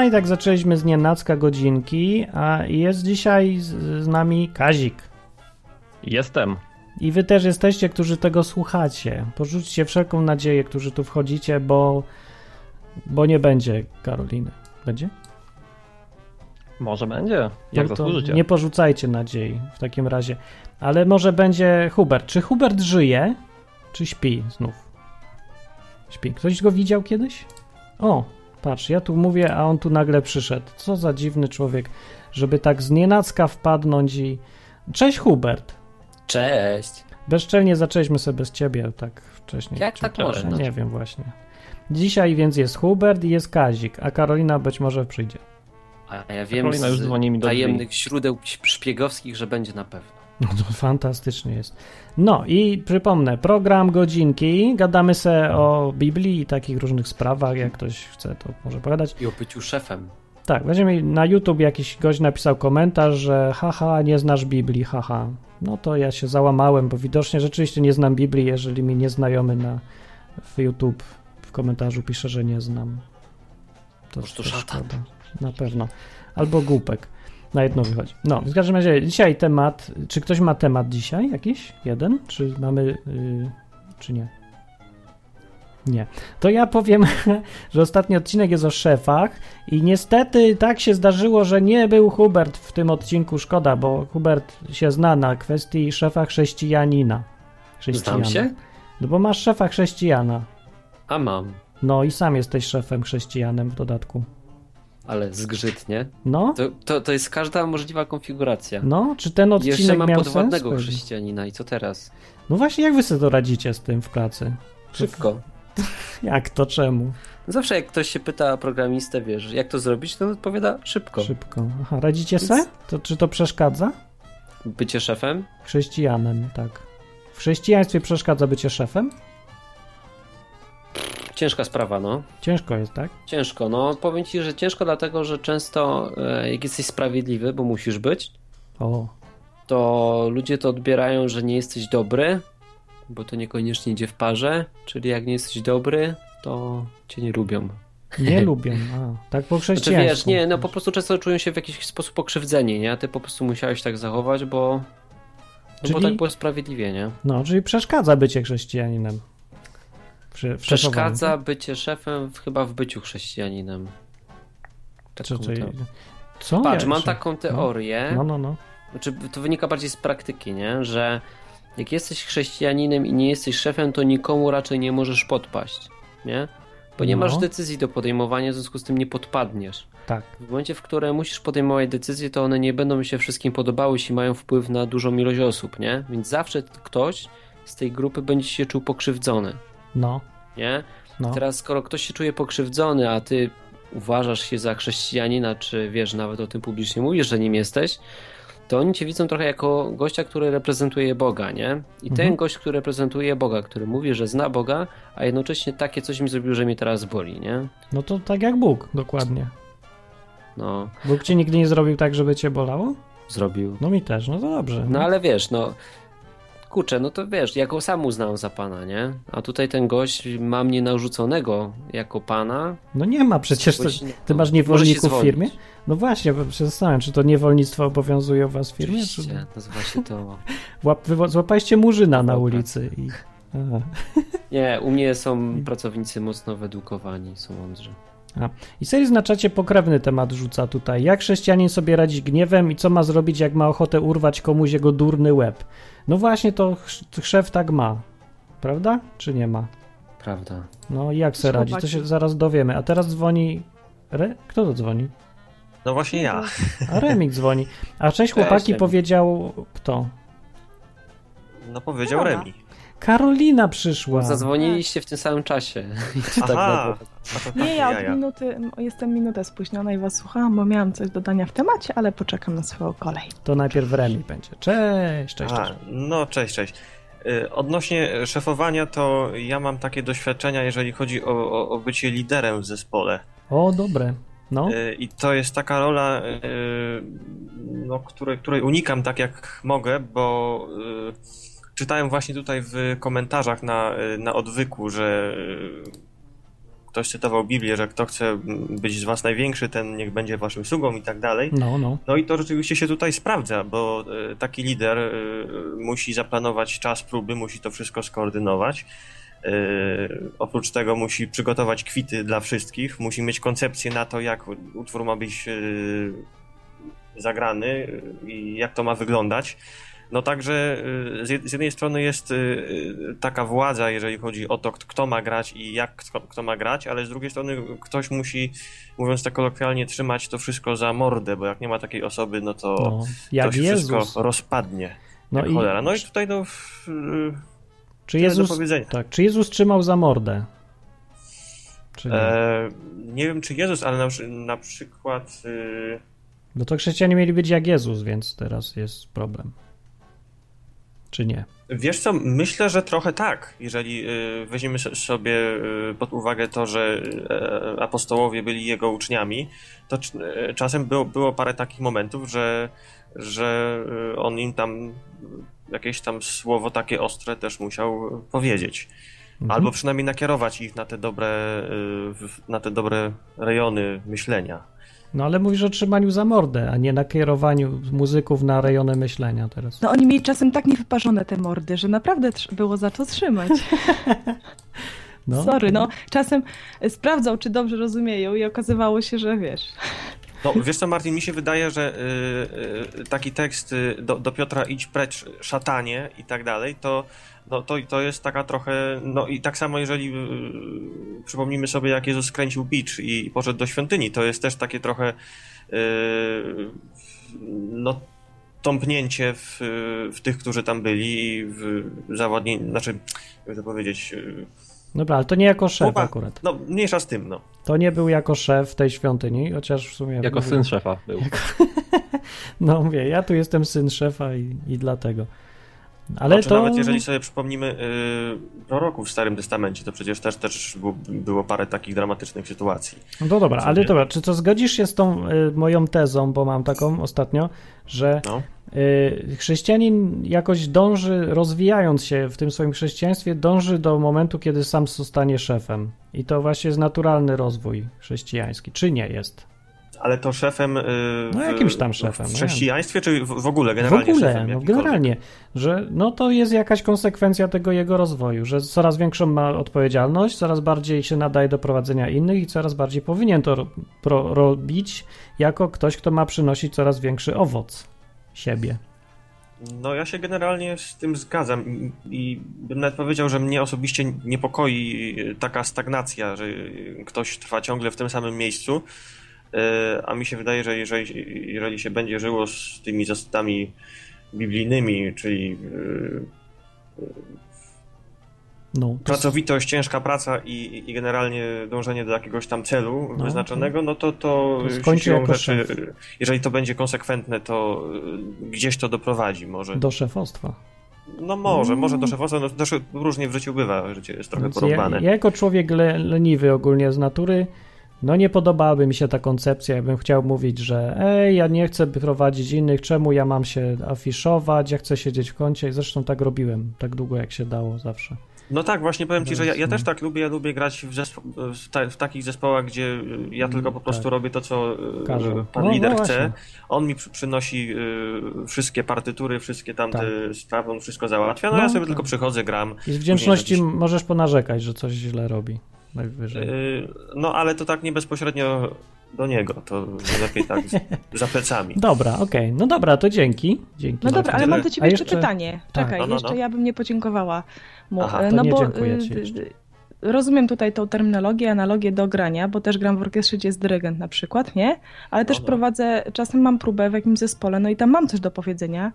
Karolina i tak zaczęliśmy z nienacka godzinki, a jest dzisiaj z, z nami Kazik. Jestem. I wy też jesteście, którzy tego słuchacie. Porzućcie wszelką nadzieję, którzy tu wchodzicie, bo, bo nie będzie Karoliny. Będzie? Może będzie. Jak No to zasłużycie. Nie porzucajcie nadziei w takim razie. Ale może będzie Hubert. Czy Hubert żyje? Czy śpi znów? Śpi. Ktoś go widział kiedyś? O, patrz, ja tu mówię, a on tu nagle przyszedł. Co za dziwny człowiek, żeby tak z nienacka wpadnąć i... Cześć Hubert. Cześć. Bezczelnie zaczęliśmy sobie bez ciebie tak wcześniej. Jak tak można? Nie wiem właśnie. Dzisiaj więc jest Hubert i jest Kazik, a Karolina być może przyjdzie. A ja wiem Karolina już z dzwoni mi do drzwi. tajemnych źródeł szpiegowskich, że będzie na pewno. No to fantastycznie jest. No i przypomnę, program godzinki, gadamy se o Biblii i takich różnych sprawach, jak ktoś chce, to może pogadać. I o byciu szefem. Tak, weźmiemy na YouTube jakiś gość napisał komentarz, że haha, nie znasz Biblii, haha. No to ja się załamałem, bo widocznie rzeczywiście nie znam Biblii, jeżeli mi nieznajomy na w YouTube w komentarzu pisze, że nie znam. To, Może to to szatan. szkoda. Na pewno. Albo głupek. Na jedno wychodzi. No, w każdym razie dzisiaj temat. Czy ktoś ma temat dzisiaj jakiś? Jeden? Czy mamy. Yy, czy nie? Nie. To ja powiem, że ostatni odcinek jest o szefach i niestety tak się zdarzyło, że nie był Hubert w tym odcinku. Szkoda, bo Hubert się zna na kwestii szefa chrześcijanina. Znam się? No bo masz szefa chrześcijana. A mam. No i sam jesteś szefem chrześcijanem w dodatku. Ale zgrzytnie. No, To, to, to jest każda możliwa konfiguracja. no, czy ten odcinek Jeszcze mam miał podwładnego sens? chrześcijanina i co teraz? No właśnie, jak wy sobie to radzicie z tym w pracy? Szybko. Jak to, czemu? Zawsze jak ktoś się pyta programistę, wiesz, jak to zrobić, to odpowiada szybko. Szybko. Aha, radzicie se? To, czy to przeszkadza? Bycie szefem? Chrześcijanem, tak. W chrześcijaństwie przeszkadza bycie szefem? Ciężka sprawa, no. Ciężko jest, tak? Ciężko, no. Powiem ci, że ciężko dlatego, że często e, jak jesteś sprawiedliwy, bo musisz być, O, to ludzie to odbierają, że nie jesteś dobry, bo to niekoniecznie idzie w parze, czyli jak nie jesteś dobry, to cię nie lubią. nie lubię. A, tak po Znaczy chrześcijaństwu. wiesz, nie, no po prostu często czują się w jakiś sposób pokrzywdzeni, nie? Ty po prostu musiałeś tak zachować, bo no Czyli- bo tak było sprawiedliwie, nie? No, czyli przeszkadza bycie chrześcijaninem. Przy, Przeszkadza bycie szefem w, chyba w byciu chrześcijaninem. Czy, Taką czy, co? Patrz, Ja- mam czy- taką teorię, No, no, no. znaczy to wynika bardziej z praktyki, nie? Że jak jesteś chrześcijaninem i nie jesteś szefem, to nikomu raczej nie możesz podpaść, nie? Bo nie No. masz decyzji do podejmowania, w związku z tym nie podpadniesz. Tak. W momencie, w którym musisz podejmować decyzje, to one nie będą się wszystkim podobały, jeśli mają wpływ na dużą ilość osób, nie? Więc zawsze ktoś z tej grupy będzie się czuł pokrzywdzony, No, nie? no. Teraz, skoro ktoś się czuje pokrzywdzony, a ty uważasz się za chrześcijanina, czy wiesz, nawet o tym publicznie mówisz, że nim jesteś, to oni cię widzą trochę jako gościa, który reprezentuje Boga, nie? I ten Mhm. gość, który reprezentuje Boga, który mówi, że zna Boga, a jednocześnie takie coś mi zrobił, że mnie teraz boli, nie? No to tak jak Bóg, dokładnie. No, Bóg ci nigdy nie zrobił tak, żeby cię bolało? zrobił. No mi też, no to dobrze. No ale wiesz, no kurczę, no to wiesz, ja go sam uznałem za pana, nie? A tutaj ten gość ma mnie narzuconego jako pana. No nie ma przecież. To, ty masz niewolników w firmie? No właśnie, bo się zastanawiam, czy to niewolnictwo obowiązuje u was w firmie? Czy... Oczywiście, nazywa się to... Łap, wywo- złapaliście murzyna na ulicy i... Aha. Nie, u mnie są pracownicy mocno wyedukowani, są mądrzy. I serii na czacie pokrewny temat rzuca tutaj. Jak chrześcijanin sobie radzi gniewem i co ma zrobić, jak ma ochotę urwać komuś jego durny łeb? No właśnie, to ch- szef tak ma. Prawda? Czy nie ma? Prawda. No i jak se radzi? To się zaraz dowiemy. A teraz dzwoni... Re? Kto to dzwoni? No właśnie ja. A Remik dzwoni. A Cześć, chłopaki powiedział... Kto? No powiedział. Remi. Karolina przyszła. Zadzwoniliście w tym samym czasie. Tak Aha, a Nie, ja od minuty, jestem minutę spóźniona i was słuchałam, bo miałam coś do dania w temacie, ale poczekam na swoją kolej. To najpierw Remi będzie. Cześć, cześć, A, cześć. no cześć, cześć. Y, Odnośnie szefowania, to ja mam takie doświadczenia, jeżeli chodzi o, o, o bycie liderem w zespole. O, dobre. No, Y, I to jest taka rola, y, no, której, której unikam tak jak mogę, bo czytałem właśnie tutaj w komentarzach na, na odwyku, że y, ktoś cytował Biblię, że kto chce być z was największy, ten niech będzie waszym sługą i tak dalej. No, no. No i to rzeczywiście się tutaj sprawdza, bo e, taki lider e, musi zaplanować czas próby, musi to wszystko skoordynować. E, oprócz tego musi przygotować kwity dla wszystkich, musi mieć koncepcję na to, jak utwór ma być e, zagrany i jak to ma wyglądać. No także y, z jed- z jednej strony jest y, y, taka władza, jeżeli chodzi o to, kto ma grać i jak kto, kto ma grać, ale z drugiej strony ktoś musi, mówiąc tak kolokwialnie, trzymać to wszystko za mordę, bo jak nie ma takiej osoby, no to, no. to Jak się Jezus. wszystko rozpadnie. No i cholera. No i tutaj no, czy Jezus, powiedzenia. tak, czy Jezus trzymał za mordę? Nie? E, nie wiem czy Jezus, ale na, na przykład y, Bo to chrześcijanie mieli być jak Jezus, więc teraz jest problem. Czy nie? Wiesz co, myślę, że trochę tak. Jeżeli y, weźmiemy so- sobie y, pod uwagę to, że y, apostołowie byli jego uczniami, to cz- czasem było, było parę takich momentów, że, że on im tam jakieś tam słowo takie ostre też musiał powiedzieć. Mhm. Albo przynajmniej nakierować ich na te dobre, na te dobre rejony myślenia. No ale mówisz o trzymaniu za mordę, a nie na kierowaniu muzyków na rejony myślenia teraz. No oni mieli czasem tak niewyparzone te mordy, że naprawdę było za to trzymać. No. Sorry, no czasem sprawdzał, czy dobrze rozumieją i okazywało się, że wiesz. No, wiesz co, Martin, mi się wydaje, że y, y, taki tekst y, do, do Piotra idź precz, szatanie i tak dalej, to, no, to, to jest taka trochę, no i tak samo jeżeli y, przypomnimy sobie, jak Jezus skręcił bicz i, i poszedł do świątyni, to jest też takie trochę y, no tąpnięcie w, w tych, którzy tam byli i w zawodnie, znaczy, jak to powiedzieć, y, Dobra, ale to nie jako szef Chłopak- akurat. no mniejsza z tym, no. To nie był jako szef tej świątyni, chociaż w sumie... Jako mówię- syn szefa był. No mówię, ja tu jestem syn szefa i, i dlatego. Ale Ale to... nawet jeżeli sobie przypomnimy y, proroków w Starym Testamencie, to przecież też, też było, parę takich dramatycznych sytuacji. No dobra, ale dobra, czy to zgodzisz się z tą y, moją tezą, bo mam taką ostatnio, że No. y, chrześcijanin jakoś dąży, rozwijając się w tym swoim chrześcijaństwie, dąży do momentu, kiedy sam zostanie szefem. I to właśnie jest naturalny rozwój chrześcijański. Czy nie jest? Ale to szefem. y, w- No, jakimś tam szefem, W no chrześcijaństwie, czy w, w ogóle, W generalnie ogóle, szefem? no generalnie, że no to jest jakaś konsekwencja tego jego rozwoju, że coraz większą ma odpowiedzialność, coraz bardziej się nadaje do prowadzenia innych i coraz bardziej powinien to ro, pro, robić jako ktoś, kto ma przynosić coraz większy owoc siebie. No, ja się generalnie z tym zgadzam i, i bym nawet powiedział, że mnie osobiście niepokoi taka stagnacja, że ktoś trwa ciągle w tym samym miejscu. Y, A mi się wydaje, że jeżeli, jeżeli się będzie żyło z tymi zasadami biblijnymi, czyli y, No, to, pracowitość, ciężka praca i, i generalnie dążenie do jakiegoś tam celu No, wyznaczonego, no to to, To skończy siłą rzeczy, szef. jeżeli to będzie konsekwentne, to y, gdzieś to doprowadzi może. do szefostwa. No może, może do szefostwa, no też różnie w życiu bywa, życie jest trochę Więc porąbane. ja, ja jako człowiek le, leniwy ogólnie z natury, no nie podobałaby mi się ta koncepcja, ja bym chciał mówić, że ej, ja nie chcę prowadzić innych, czemu ja mam się afiszować, ja chcę siedzieć w kącie i zresztą tak robiłem, tak długo jak się dało zawsze. No tak, właśnie powiem ci, że ja, ja też no. tak lubię, ja lubię grać w, zespo- w, ta, w takich zespołach, gdzie y, ja tylko po prostu tak. robię to, co y, Każą. pan No, lider no chce. On mi przy, przynosi y, wszystkie partytury, wszystkie tamte Tak. sprawy, on wszystko załatwia, no, No, ja sobie tak. tylko przychodzę, gram. I z wdzięczności możesz ponarzekać, że coś źle robi. Najwyżej. Y, No ale to tak nie bezpośrednio do niego, to lepiej tak za plecami. Dobra, okej. No dobra, to dzięki. Dzięki No dobra, ale mam do ciebie jeszcze, jeszcze- pytanie. Tak. Czekaj, No, no, jeszcze no. ja bym nie podziękowała mu. Aha, E, to no nie bo dziękuję ci y, rozumiem tutaj tą terminologię, analogię do grania, bo też gram w orkiestrze, gdzie jest dyrygent na przykład, nie? Ale też no. prowadzę, czasem mam próbę w jakimś zespole, no i tam mam coś do powiedzenia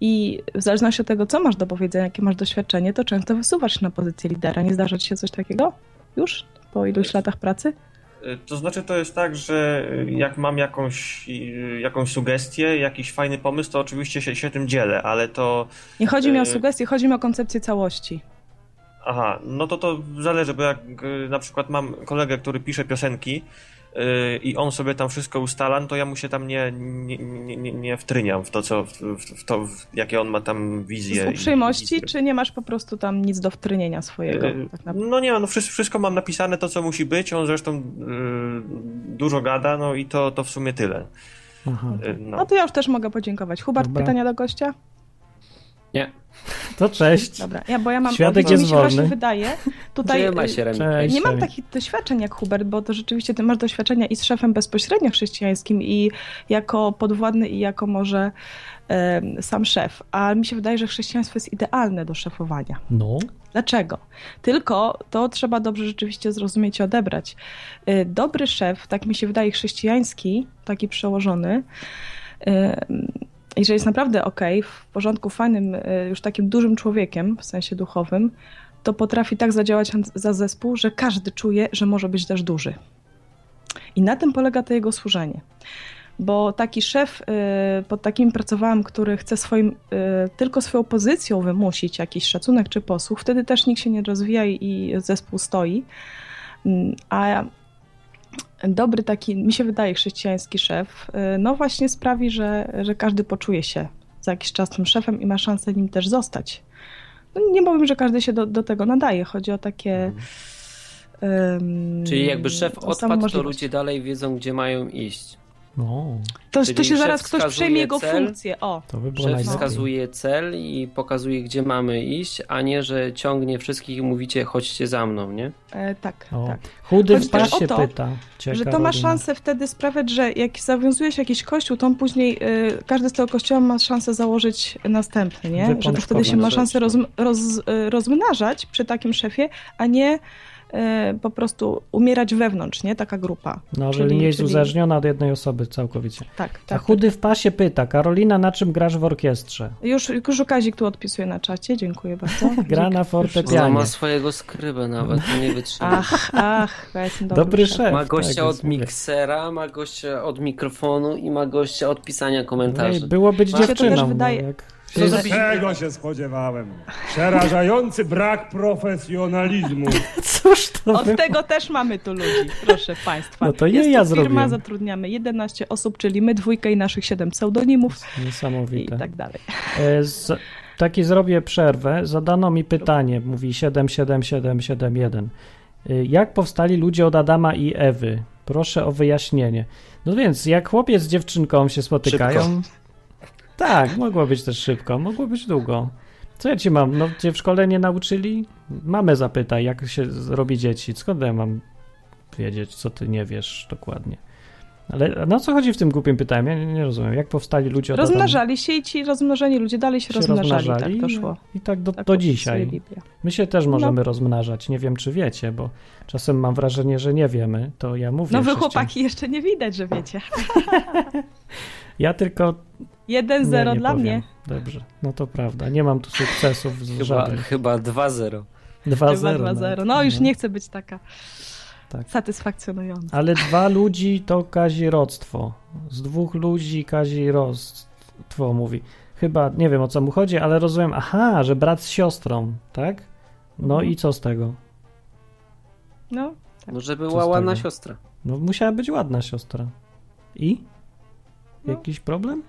i w zależności od tego, co masz do powiedzenia, jakie masz doświadczenie, to często wysuwasz się na pozycję lidera. Nie zdarza ci się coś takiego? Już? Po iluś latach pracy? Y, To znaczy to jest tak, że jak mam jakąś, y, jakąś sugestię, jakiś fajny pomysł, to oczywiście się, się tym dzielę, ale to Nie chodzi mi o Y- sugestie, chodzi mi o koncepcję całości. Aha, no to to zależy, bo jak na przykład mam kolegę, który pisze piosenki, i on sobie tam wszystko ustala, no to ja mu się tam nie, nie, nie, nie, nie wtryniam w to, co, w, w, to, w, jakie on ma tam wizje. Z i- uprzejmości, i- czy nie masz po prostu tam nic do wtrynienia swojego? Yy, Tak naprawdę? No nie, no wszystko, wszystko mam napisane to, co musi być. On zresztą yy, dużo gada, no i to, to w sumie tyle. Aha. Yy, No no. to ja już też mogę podziękować. Hubert, Dobra. pytania do gościa? Nie. To cześć. Dobra, ja, bo ja mam, Świadek bo mi jest się właśnie wolny. wydaje, tutaj y, się, Remi. Cześć. nie mam takich doświadczeń jak Hubert, bo to rzeczywiście ty masz doświadczenia i z szefem bezpośrednio chrześcijańskim i jako podwładny i jako może sam szef, a mi się wydaje, że chrześcijaństwo jest idealne do szefowania. No, Dlaczego? Tylko to trzeba dobrze rzeczywiście zrozumieć i odebrać. Y, Dobry szef, tak mi się wydaje, chrześcijański, taki przełożony, y, jeżeli jest naprawdę ok, w porządku, fajnym, y, już takim dużym człowiekiem w sensie duchowym, to potrafi tak zadziałać za zespół, że każdy czuje, że może być też duży. I na tym polega to jego służenie. Bo taki szef, y, pod takim pracowałam, który chce swoim, y, tylko swoją pozycją wymusić jakiś szacunek czy posłuch, wtedy też nikt się nie rozwija i zespół stoi. Mm, A dobry taki, mi się wydaje, chrześcijański szef, y, no właśnie sprawi, że, że każdy poczuje się za jakiś czas tym szefem i ma szansę nim też zostać. No nie powiem, że każdy się do, do tego nadaje. Chodzi o takie. ym, Czyli jakby szef odpadł, to ludzie dalej wiedzą, gdzie mają iść. No, To, to się zaraz ktoś przejmie jego cel, funkcję. O, to by było Szef wskazuje cel i pokazuje, gdzie mamy iść, a nie, że ciągnie wszystkich i mówicie, chodźcie za mną, nie? e, tak, O, tak. Chudy w pasie to, pyta. Że to ma szansę wtedy sprawiać, że jak zawiązuje się jakiś kościół, to on później, y, każdy z tego kościoła ma szansę założyć następny, nie? Że to wtedy się ma szansę roz, roz, y, rozmnażać przy takim szefie, a nie po prostu umierać wewnątrz, nie? Taka grupa. No, Czyli- jeżeli nie jest czyli- uzależniona od jednej osoby całkowicie. Tak, A tak. chudy w pasie pyta. Karolina, na czym grasz w orkiestrze? Już, już Kazik tu odpisuje na czacie, dziękuję bardzo. Gra na Ona fortepianie. ma swojego skrybę nawet, to nie wytrzyma. Ach, ach, ja jestem dobry, Dobry szef. szef. Ma gościa tak, od miksera, ma gościa od mikrofonu i ma gościa od pisania Ej, komentarzy. było być Mi się to dziewczyną. też wydaje- No, jak Co Czego się spodziewałem? Przerażający brak profesjonalizmu. Cóż to Od było? tego też mamy tu ludzi, proszę Państwa. No to nie Jest ja to firma, zrobiłem. zatrudniamy 11 osób, czyli my dwójkę i naszych 7 pseudonimów i Niesamowite. tak dalej. E, Z, taki zrobię przerwę. Zadano mi pytanie, mówi 77771. Y, Jak powstali ludzie od Adama i Ewy? Proszę o wyjaśnienie. No więc, jak chłopiec z dziewczynką się spotykają. Tak, mogło być też szybko, mogło być długo. Co ja ci mam? No, cię w szkole nie nauczyli? Mamę zapytaj, jak się robi dzieci. Skąd ja mam wiedzieć, co ty nie wiesz dokładnie? Ale na co chodzi w tym głupim pytaniu? Ja nie, nie rozumiem. Jak powstali ludzie od? Rozmnażali się i ci rozmnożeni ludzie dalej się, się rozmnażali, rozmnażali tak to szło. I tak do, Tak do dzisiaj. My się też możemy No. rozmnażać. Nie wiem, czy wiecie, bo czasem mam wrażenie, że nie wiemy. To ja mówię. No wy chłopaki jeszcze nie widać, że wiecie. Ja tylko. 1-0 nie, nie dla powiem. mnie. Dobrze, no to prawda. Nie mam tu sukcesów z Chyba, żadnych. chyba 2-0. 2-0. Chyba 2-0. nawet. No już nie chcę być taka Tak. satysfakcjonująca. Ale dwa ludzi to kazirodztwo. Z dwóch ludzi kazirodztwo mówi. Chyba, nie wiem o co mu chodzi, ale rozumiem, aha, że brat z siostrą, tak? No Mhm. i co z tego? No, No żeby była ładna siostra. No musiała być ładna siostra. I? No. Jakiś problem?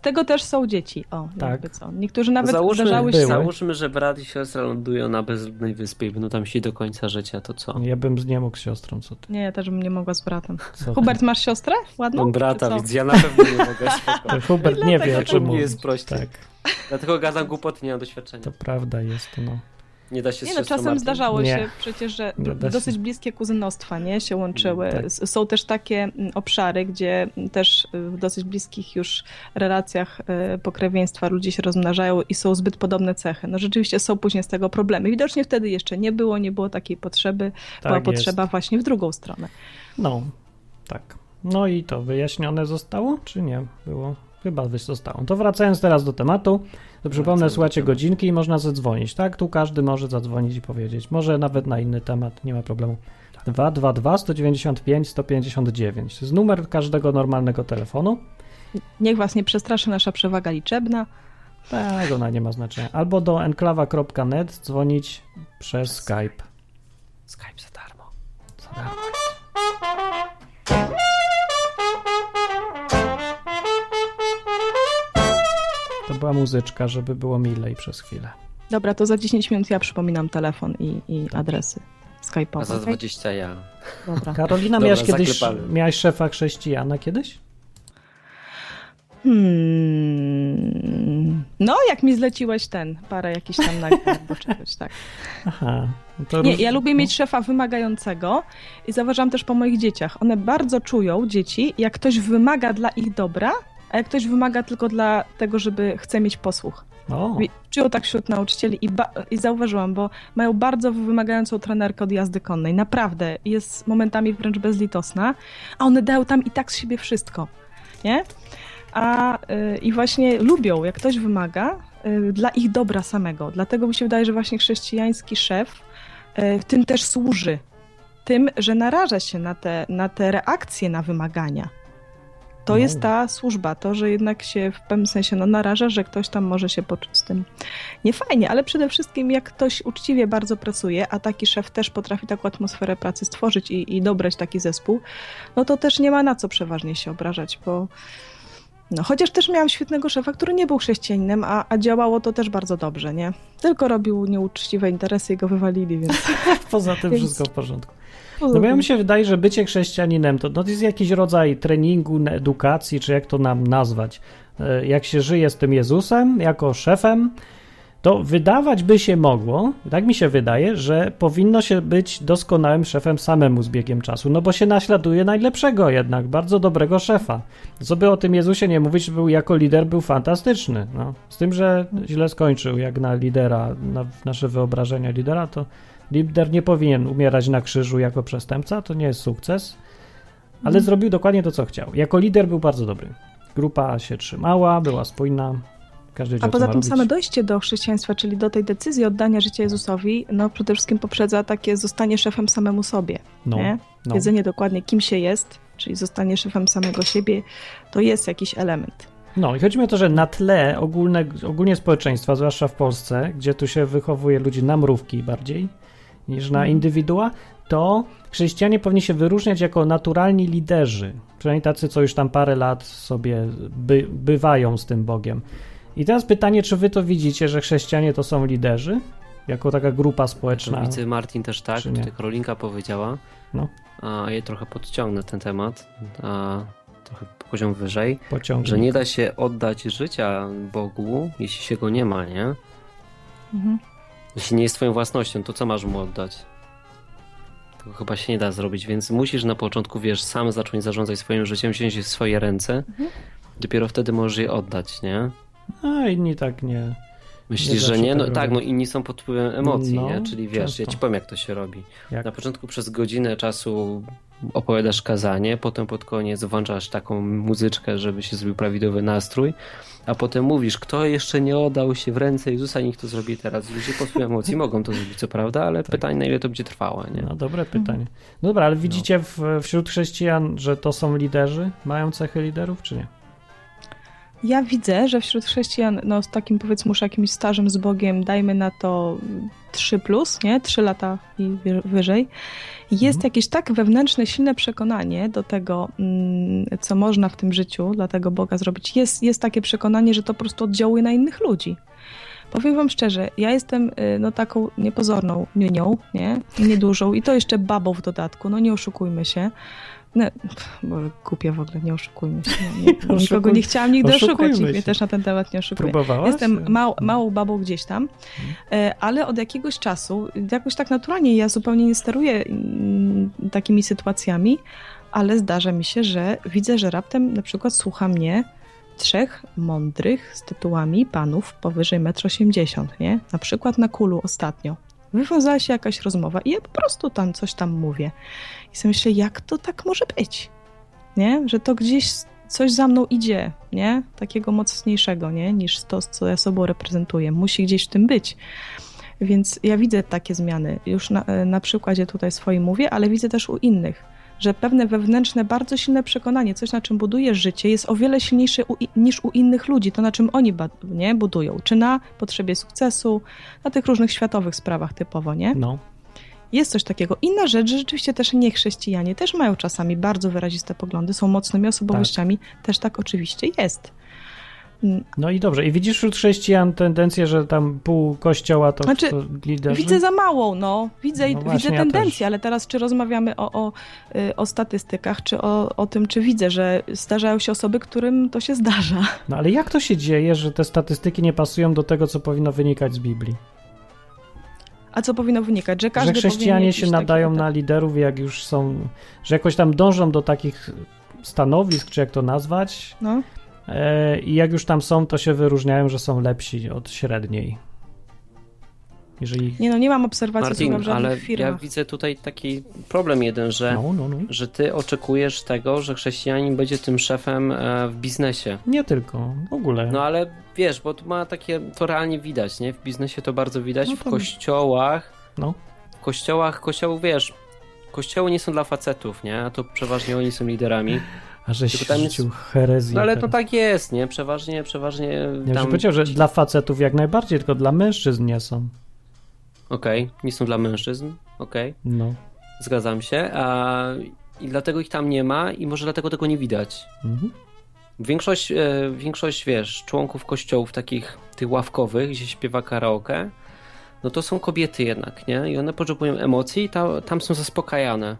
Z tego też są dzieci. O, Tak. jakby co. Niektórzy nawet Załóżmy, zdarzały się... załóżmy, że brat i siostra lądują na bezludnej wyspie i będą tam się do końca życia, to co? Ja bym z- nie mógł z siostrą, co ty? Nie, ja też bym nie mogła z bratem. Co ty? Hubert, masz siostrę ładną? Mam brata, więc ja na pewno nie mogę spoko. Hubert nie wie, o czym jest prościej. Tak, Dlatego gadam głupoty, nie mam doświadczenia. to prawda jest, no. Nie da się Nie no, czasem Martin. zdarzało Nie. się przecież, że się. dosyć bliskie kuzynostwa nie, się łączyły. Tak. Są też takie mm, obszary, gdzie mm, też y, w dosyć bliskich już relacjach y, pokrewieństwa ludzie się rozmnażają i są zbyt podobne cechy. No rzeczywiście są później z tego problemy. Widocznie wtedy jeszcze nie było, nie było takiej potrzeby. Tak Była potrzeba jest. właśnie w drugą stronę. No, tak. No i to wyjaśnione zostało, czy nie? Było? Chyba wy- zostało. To wracając teraz do tematu, to przypomnę, słuchajcie godzinki i można zadzwonić, tak? Tu każdy może zadzwonić i powiedzieć. Może nawet na inny temat, nie ma problemu. 222 195 159. To jest numer każdego normalnego telefonu. Niech was nie przestraszy nasza przewaga liczebna. Tak, ona nie ma znaczenia. Albo do enklawa.net dzwonić przez Skype. Skype za darmo. Co? Była muzyczka, żeby było milej przez chwilę. Dobra, to za 10 minut ja przypominam telefon i, i adresy A Skype'owe. za okej? 20 ja. Dobra. Karolina, Dobra, miałaś kiedyś, miałaś szefa chrześcijana kiedyś? Hmm. No, jak mi zleciłeś ten, parę jakichś tam nagrań albo czegoś, tak. Aha. No to Nie, ja lubię no. mieć szefa wymagającego i zauważam też po moich dzieciach. One bardzo czują, dzieci, jak ktoś wymaga dla ich dobra, a jak ktoś wymaga tylko dla tego, żeby chce mieć posłuch. O, Czują tak wśród nauczycieli i, i zauważyłam, bo mają bardzo wymagającą trenerkę od jazdy konnej. Naprawdę. Jest momentami wręcz bezlitosna, a one dają tam i tak z siebie wszystko. Nie? A y, i właśnie lubią, jak ktoś wymaga, y, dla ich dobra samego. Dlatego mi się wydaje, że właśnie chrześcijański szef y, w tym też służy. Tym, że naraża się na te, na te reakcje na wymagania. To No. jest ta służba, to, że jednak się w pewnym sensie no, naraża, że ktoś tam może się poczuć z tym niefajnie, ale przede wszystkim jak ktoś uczciwie bardzo pracuje, a taki szef też potrafi taką atmosferę pracy stworzyć i, i dobrać taki zespół, no to też nie ma na co przeważnie się obrażać, bo no, chociaż też miałam świetnego szefa, który nie był chrześcijaninem, a, a działało to też bardzo dobrze, nie? Tylko robił nieuczciwe interesy i go wywalili, więc... poza tym Więc- wszystko w porządku. No bo ja mi się wydaje, że bycie chrześcijaninem to, no to jest jakiś rodzaj treningu, edukacji, czy jak to nam nazwać. E, Jak się żyje z tym Jezusem jako szefem, to wydawać by się mogło, tak mi się wydaje, że powinno się być doskonałym szefem samemu z biegiem czasu, no bo się naśladuje najlepszego jednak, bardzo dobrego szefa. Co by o tym Jezusie nie mówić, był jako lider był fantastyczny. No. Z tym, że źle skończył jak na lidera, na nasze wyobrażenia lidera, to lider nie powinien umierać na krzyżu jako przestępca, to nie jest sukces, ale zrobił dokładnie to, co chciał. Jako lider był bardzo dobry. Grupa się trzymała, była spójna, każdy A poza tym robić. same dojście do chrześcijaństwa, czyli do tej decyzji oddania życia Jezusowi, no przede wszystkim poprzedza takie zostanie szefem samemu sobie. no, nie? no. Wiedzenie dokładnie, kim się jest, czyli zostanie szefem samego siebie, to jest jakiś element. No i chodzi mi o to, że na tle ogólne, ogólnie społeczeństwa, zwłaszcza w Polsce, gdzie tu się wychowuje ludzi na mrówki bardziej niż na Mhm. indywidua, to chrześcijanie powinni się wyróżniać jako naturalni liderzy. Przynajmniej tacy, co już tam parę lat sobie by, bywają z tym Bogiem. I teraz pytanie, czy wy to widzicie, że chrześcijanie to są liderzy? Jako taka grupa społeczna? widzę Martin też tak, tutaj Karolinka powiedziała. No. A ja trochę podciągnę ten temat, a trochę poziom wyżej, Pociąg. że nie da się oddać życia Bogu, jeśli się go nie ma, nie? Mhm. Jeśli nie jest twoją własnością, to co masz mu oddać? To chyba się nie da zrobić, więc musisz na początku, wiesz, sam zacząć zarządzać swoim życiem, wziąć je w swoje ręce. Dopiero wtedy możesz je oddać, nie? A inni tak nie. Myślisz, Nie że nie? No tak tak, no inni są pod wpływem emocji, No, nie? Czyli wiesz, ja często. ci powiem jak to się robi. Jak? Na początku przez godzinę czasu opowiadasz kazanie, potem pod koniec włączasz taką muzyczkę, żeby się zrobił prawidłowy nastrój, a potem mówisz, kto jeszcze nie oddał się w ręce Jezusa, niech to zrobi teraz. Ludzie wpływem emocji mogą to zrobić, co prawda, ale pytanie, na ile to będzie trwało, nie? No dobre pytanie. No dobra, ale widzicie w, wśród chrześcijan, że to są liderzy? Mają cechy liderów, czy nie? Ja widzę, że wśród chrześcijan, no z takim powiedzmy już jakimś stażem z Bogiem, dajmy na to 3 plus, nie? 3 lata i wy- wyżej, jest Mhm. jakieś tak wewnętrzne, silne przekonanie do tego, mm, co można w tym życiu dla tego Boga zrobić. Jest, jest takie przekonanie, że to po prostu oddziałuje na innych ludzi. Powiem wam szczerze, ja jestem y, no taką niepozorną niunią, nie? Niedużą i to jeszcze babą w dodatku, no nie oszukujmy się. No, pff, bo głupie w ogóle, nie oszukujmy się. Nie, nie, nikogo nie chciałam nigdy oszukać, nikt mnie też na ten temat nie oszukuje. Próbowałaś? Jestem mał, małą babą gdzieś tam, e, ale od jakiegoś czasu, jakoś tak naturalnie, ja zupełnie nie steruję mm, takimi sytuacjami, ale zdarza mi się, że widzę, że raptem na przykład słucha mnie trzech mądrych z tytułami panów powyżej 1,80 m, nie? Na przykład na kulu ostatnio. Wywiązała się jakaś rozmowa i ja po prostu tam coś tam mówię. I sobie myślę, jak to tak może być? Nie? Że to gdzieś coś za mną idzie, nie? Takiego mocniejszego, nie? Niż to, co ja sobą reprezentuję. Musi gdzieś w tym być. Więc ja widzę takie zmiany. Już na, na przykładzie tutaj swoim mówię, ale widzę też u innych, że pewne wewnętrzne, bardzo silne przekonanie, coś na czym budujesz życie, jest o wiele silniejsze u, niż u innych ludzi, to na czym oni nie, budują. Czy na potrzebie sukcesu, na tych różnych światowych sprawach typowo, nie? No. Jest coś takiego. Inna rzecz, że rzeczywiście też niechrześcijanie też mają czasami bardzo wyraziste poglądy, są mocnymi osobowościami, też tak oczywiście jest. No i dobrze. I widzisz wśród chrześcijan tendencję, że tam pół kościoła to, Znaczy, to liderzy? Widzę za małą, no. Widzę, No właśnie, widzę ja tendencję, też. ale teraz czy rozmawiamy o, o, y, o statystykach, czy o, o tym, czy widzę, że zdarzają się osoby, którym to się zdarza. No ale jak to się dzieje, że te statystyki nie pasują do tego, co powinno wynikać z Biblii? A co powinno wynikać? Że każdy że chrześcijanie się nadają na liderów, jak już są, że jakoś tam dążą do takich stanowisk, czy jak to nazwać, No. E, i jak już tam są, to się wyróżniają, że są lepsi od średniej. Jeżeli... Nie no, nie mam obserwacji Martin, w żadnych ale ja firmach. widzę tutaj taki problem jeden, że, No, no, no. że ty oczekujesz tego, że chrześcijanin będzie tym szefem e, w biznesie. Nie tylko, w ogóle. No ale wiesz, bo tu ma takie, to realnie widać, nie? W biznesie to bardzo widać, No w to- kościołach, No. w kościołach, kościołów, wiesz, kościoły nie są dla facetów, nie? A to przeważnie oni są liderami. A żeś tylko tam jest- herezję. No ale to tak jest, nie? Przeważnie, przeważnie Ja bym tam... powiedział, że dla facetów jak najbardziej, tylko dla mężczyzn nie są. Okej, nie są dla mężczyzn, okej, No. zgadzam się. A... I dlatego ich tam nie ma i może dlatego tego nie widać. Mhm. Większość, e, większość, wiesz, członków kościołów takich tych ławkowych, gdzie śpiewa karaoke, no to są kobiety jednak, nie? I one potrzebują emocji i ta, tam są zaspokajane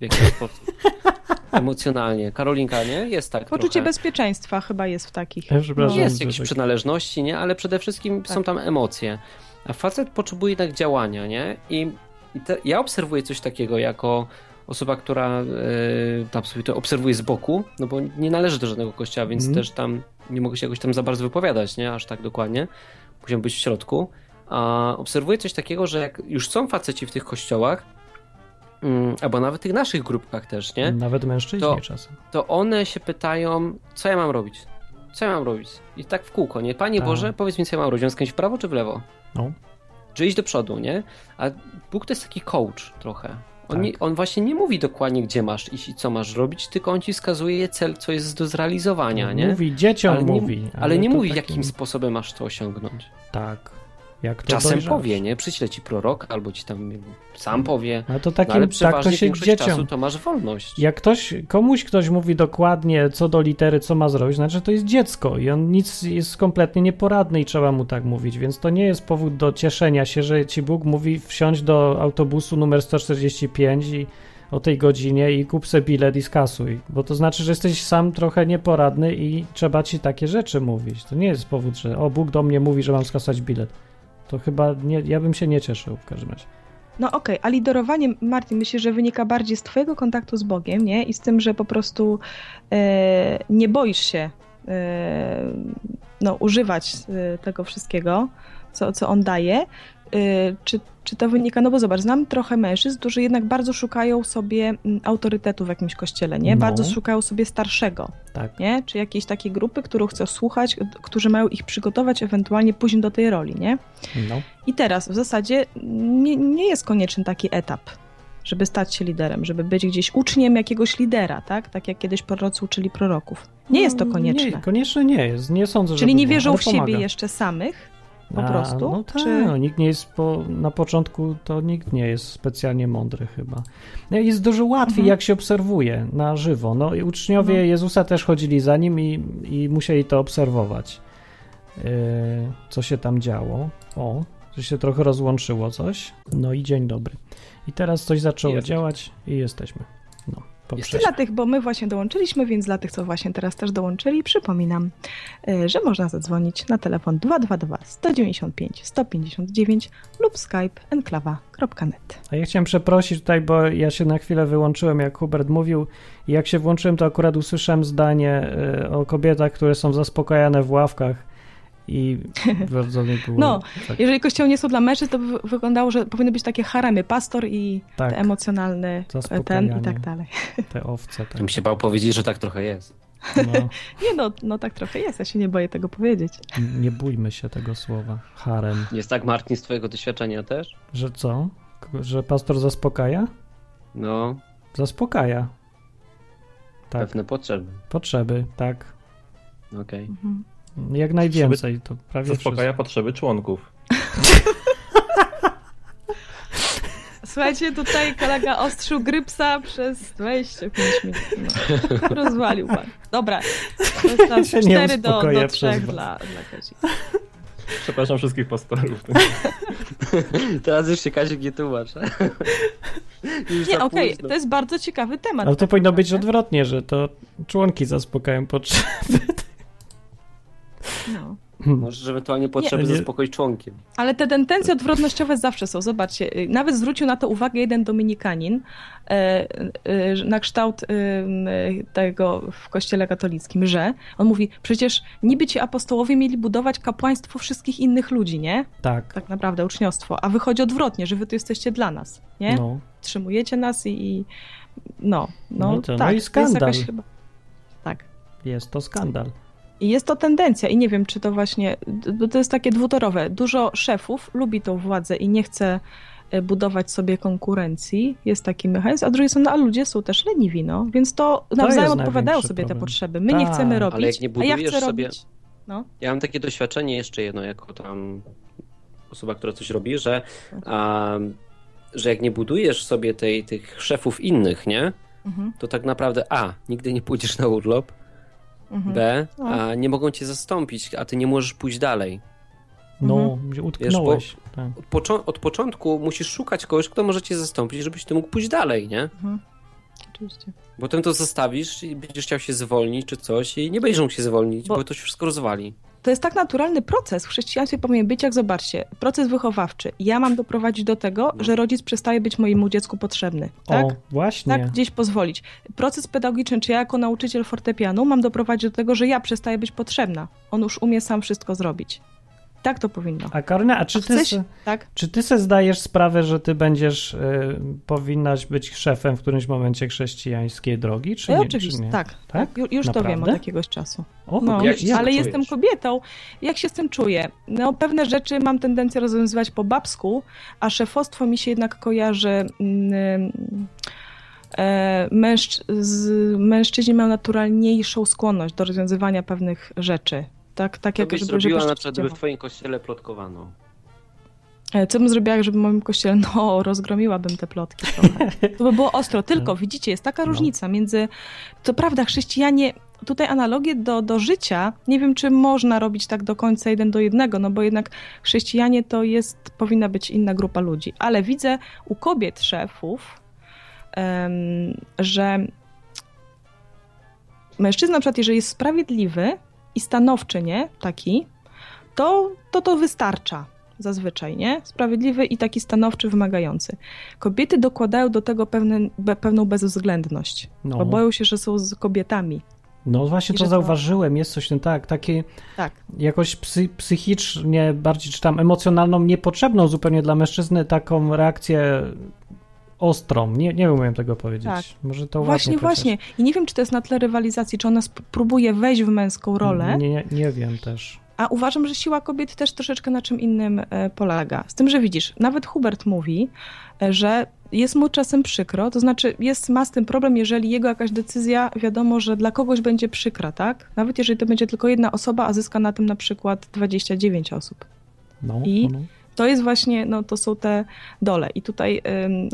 w jakiś sposób. Emocjonalnie. Karolinka, nie? Jest tak Poczucie trochę. bezpieczeństwa chyba jest w takich. Ja Jest jakieś tak- przynależności, nie? Ale przede wszystkim Tak. są tam emocje. A facet potrzebuje jednak działania, nie? I, i te, ja obserwuję coś takiego jako osoba, która yy, tam sobie to obserwuje z boku, no bo nie należy do żadnego kościoła, więc Mhm. też tam nie mogę się jakoś tam za bardzo wypowiadać, nie? Aż tak dokładnie. Musiałem być w środku. A obserwuję coś takiego, że jak już są faceci w tych kościołach, mm, albo nawet w tych naszych grupkach też, nie? Nawet mężczyźni To- czasem. to one się pytają, co ja mam robić? Co ja mam robić? I tak w kółko, nie? Panie Tak. Boże, powiedz mi, co ja mam robić. Skręcić w prawo czy w lewo? No. Czy iść do przodu, nie? A Bóg to jest taki coach trochę. On, Tak. nie, on właśnie nie mówi dokładnie, gdzie masz iść i co masz robić, tylko on ci wskazuje cel, co jest do zrealizowania, nie? Mówi, dzieciom ale nie, mówi. ale nie to mówi, takim- jakim sposobem masz to osiągnąć. Tak. Jak Czasem dojrzasz. powie, nie? Przyśle ci prorok, albo ci tam sam powie. Ale to No, takim, ale tak to się dzieciom... czasu to masz wolność. Jak ktoś, komuś ktoś mówi dokładnie co do litery, co ma zrobić, znaczy to jest dziecko i on nic jest kompletnie nieporadny i trzeba mu tak mówić, więc to nie jest powód do cieszenia się, że ci Bóg mówi wsiądź do autobusu numer 145 i o tej godzinie i kup sobie bilet i skasuj, bo to znaczy, że jesteś sam trochę nieporadny i trzeba ci takie rzeczy mówić. To nie jest powód, że o Bóg do mnie mówi, że mam skasać bilet. To chyba nie, ja bym się nie cieszył w każdym razie. No okej, a liderowanie, Martin, myślę, że wynika bardziej z twojego kontaktu z Bogiem, nie? I z tym, że po prostu e, nie boisz się e, no, używać e, tego wszystkiego, co, co on daje. E, czy, czy to wynika, no bo zobacz, znam trochę mężczyzn, którzy jednak bardzo szukają sobie mm, autorytetu w jakimś kościele, nie? No. Bardzo szukają sobie starszego, Tak. nie? Czy jakiejś takiej grupy, którą chcą słuchać, którzy mają ich przygotować ewentualnie później do tej roli, nie? No. I teraz w zasadzie nie, nie jest konieczny taki etap, żeby stać się liderem, żeby być gdzieś uczniem jakiegoś lidera, tak? Tak jak kiedyś prorocy uczyli proroków. Nie jest to No, konieczne. Nie, konieczne nie jest. Nie sądzę, Czyli nie było, wierzą ale w siebie pomaga. jeszcze samych, po A, prostu? No tak, czy... no, nikt nie jest po, na początku, to nikt nie jest specjalnie mądry chyba. No, Jest dużo łatwiej, Mhm. jak się obserwuje na żywo. No i uczniowie No. Jezusa też chodzili za nim i, i musieli to obserwować. Yy, co się tam działo. O, że się trochę rozłączyło coś. No i dzień dobry. I teraz coś zaczęło działać i jesteśmy. Przerwie. dla tych, bo my właśnie dołączyliśmy, więc dla tych, co właśnie teraz też dołączyli, przypominam, y, że można zadzwonić na telefon 222 195 159 lub skype enklawa.net. A ja chciałem przeprosić tutaj, bo ja się na chwilę wyłączyłem, jak Hubert mówił. I jak się włączyłem, to akurat usłyszałem zdanie y, o kobietach, które są zaspokajane w ławkach. I bardzo mi było. No, tak, Jeżeli kościoły nie są dla mężczyzn, to by wyglądało, że powinny być takie haremy, pastor i tak, te emocjonalny ten Zaspokajanie. i tak dalej. te owce. Ja Tak. bym się bał powiedzieć, że tak trochę jest. No, Nie no, no tak trochę jest, ja się nie boję tego powiedzieć. nie bójmy się tego słowa. Harem. Jest tak, Martin, z twojego doświadczenia też? Że co? Że pastor zaspokaja? No, Zaspokaja. Tak, pewne potrzeby. potrzeby, tak. Okej. Mhm. Jak najwięcej, to prawie Zaspokaja potrzeby członków. Słuchajcie, tutaj kolega ostrzył grypsa przez 25 minut. No. Rozwalił pan. Dobra, to jest teraz się nie 4 do, do przez 3 was. dla, dla Kazi. Przepraszam wszystkich pastorów. Teraz już się Kazik nie tłumaczy. Nie, okej, późno. to jest bardzo ciekawy temat. Ale to tak powinno być odwrotnie, że to członki zaspokają potrzeby. No. Możesz ewentualnie potrzeby Nie. zaspokoić członkiem. Ale te tendencje odwrotnościowe zawsze są. Zobaczcie, y, nawet zwrócił na to uwagę jeden dominikanin e, e, na kształt e, tego w kościele katolickim, że on mówi, przecież niby ci apostołowie mieli budować kapłaństwo wszystkich innych ludzi, nie? Tak. Tak naprawdę, uczniostwo. A wychodzi odwrotnie, że wy tu jesteście dla nas, nie? No. Trzymujecie nas i, i no, no, No to- no tak. i jest skandal. jakaś chyba... Tak. Jest to skandal. I jest to tendencja i nie wiem, czy to właśnie, bo to jest takie dwutorowe. Dużo szefów lubi tą władzę i nie chce e, budować sobie konkurencji. Jest taki mechanizm, a z drugiej strony, a ludzie są też leniwi, no. Więc to nawzajem jest odpowiadają sobie te problem. potrzeby. My nie Tak. chcemy robić, Ale jak nie a ja budujesz chcę sobie- robić. No. Ja mam takie doświadczenie jeszcze jedno, jako tam osoba, która coś robi, że, a, że jak nie budujesz sobie tej, tych szefów innych, nie? Mhm, To tak naprawdę A, nigdy nie pójdziesz na urlop, mhm. B, No. a nie mogą cię zastąpić, a ty nie możesz pójść dalej. No, Mhm. utknąłeś. tak. Od, poczo- od początku musisz szukać kogoś, kto może cię zastąpić, żebyś ty mógł pójść dalej, nie? Mhm. Oczywiście. Potem to zostawisz i będziesz chciał się zwolnić czy coś i nie będziesz mógł się zwolnić, Bo- bo, to się wszystko rozwali. To jest tak naturalny proces. W chrześcijaństwie powinien być, jak zobaczcie, proces wychowawczy. Ja mam doprowadzić do tego, że rodzic przestaje być mojemu dziecku potrzebny. Tak? O, właśnie. Tak, gdzieś pozwolić. Proces pedagogiczny, czy ja jako nauczyciel fortepianu mam doprowadzić do tego, że ja przestaję być potrzebna. On już umie sam wszystko zrobić. Tak to powinno. A Karolina, a czy ty, chcesz- se, Tak? czy ty se zdajesz sprawę, że ty będziesz, y, powinnaś być szefem w którymś momencie chrześcijańskiej drogi, czy E, nie? oczywiście, czy nie? tak. Tak? tak? Ju- Już to wiem Naprawdę? od jakiegoś czasu. O, No, jak, jak ale czujesz? jestem kobietą. Jak się z tym czuję? No, pewne rzeczy mam tendencję rozwiązywać po babsku, a szefostwo mi się jednak kojarzy. Mm, e, mężcz- z, mężczyźni mają naturalniejszą skłonność do rozwiązywania pewnych rzeczy. Tak, tak Co jak byś żeby, zrobiła żeby na przykład, gdyby w twoim kościele plotkowano? E, Co bym zrobiła, żeby w moim kościele, no, rozgromiłabym te plotki trochę. To by było ostro, tylko widzicie, jest taka No. różnica między, co prawda chrześcijanie, tutaj analogię do, do życia, nie wiem, czy można robić tak do końca jeden do jednego, no bo jednak chrześcijanie to jest, powinna być inna grupa ludzi, ale widzę u kobiet szefów, em, że mężczyzna na przykład, jeżeli jest sprawiedliwy i stanowczy, nie, taki, to to, to wystarcza zazwyczaj, nie? Sprawiedliwy i taki stanowczy, wymagający. Kobiety dokładają do tego pewne, be, pewną bezwzględność, No. bo boją się, że są z kobietami. No właśnie I to że to- zauważyłem, jest coś tym tak, takie Tak. jakoś psy, psychicznie, bardziej czy tam emocjonalną, niepotrzebną zupełnie dla mężczyzny taką reakcję ostrą. Nie, nie umiem tego powiedzieć. Tak. Może to Właśnie, właśnie. I nie wiem, czy to jest na tle rywalizacji, czy ona próbuje wejść w męską rolę, Nie, nie, nie wiem też. a uważam, że siła kobiety też troszeczkę na czym innym e, polega. Z tym, że widzisz, nawet Hubert mówi, e, że jest mu czasem przykro, to znaczy jest, ma z tym problem, jeżeli jego jakaś decyzja, wiadomo, że dla kogoś będzie przykra, tak? Nawet jeżeli to będzie tylko jedna osoba, a zyska na tym na przykład 29 osób. No, I- no. To jest właśnie, no to są te dole. I tutaj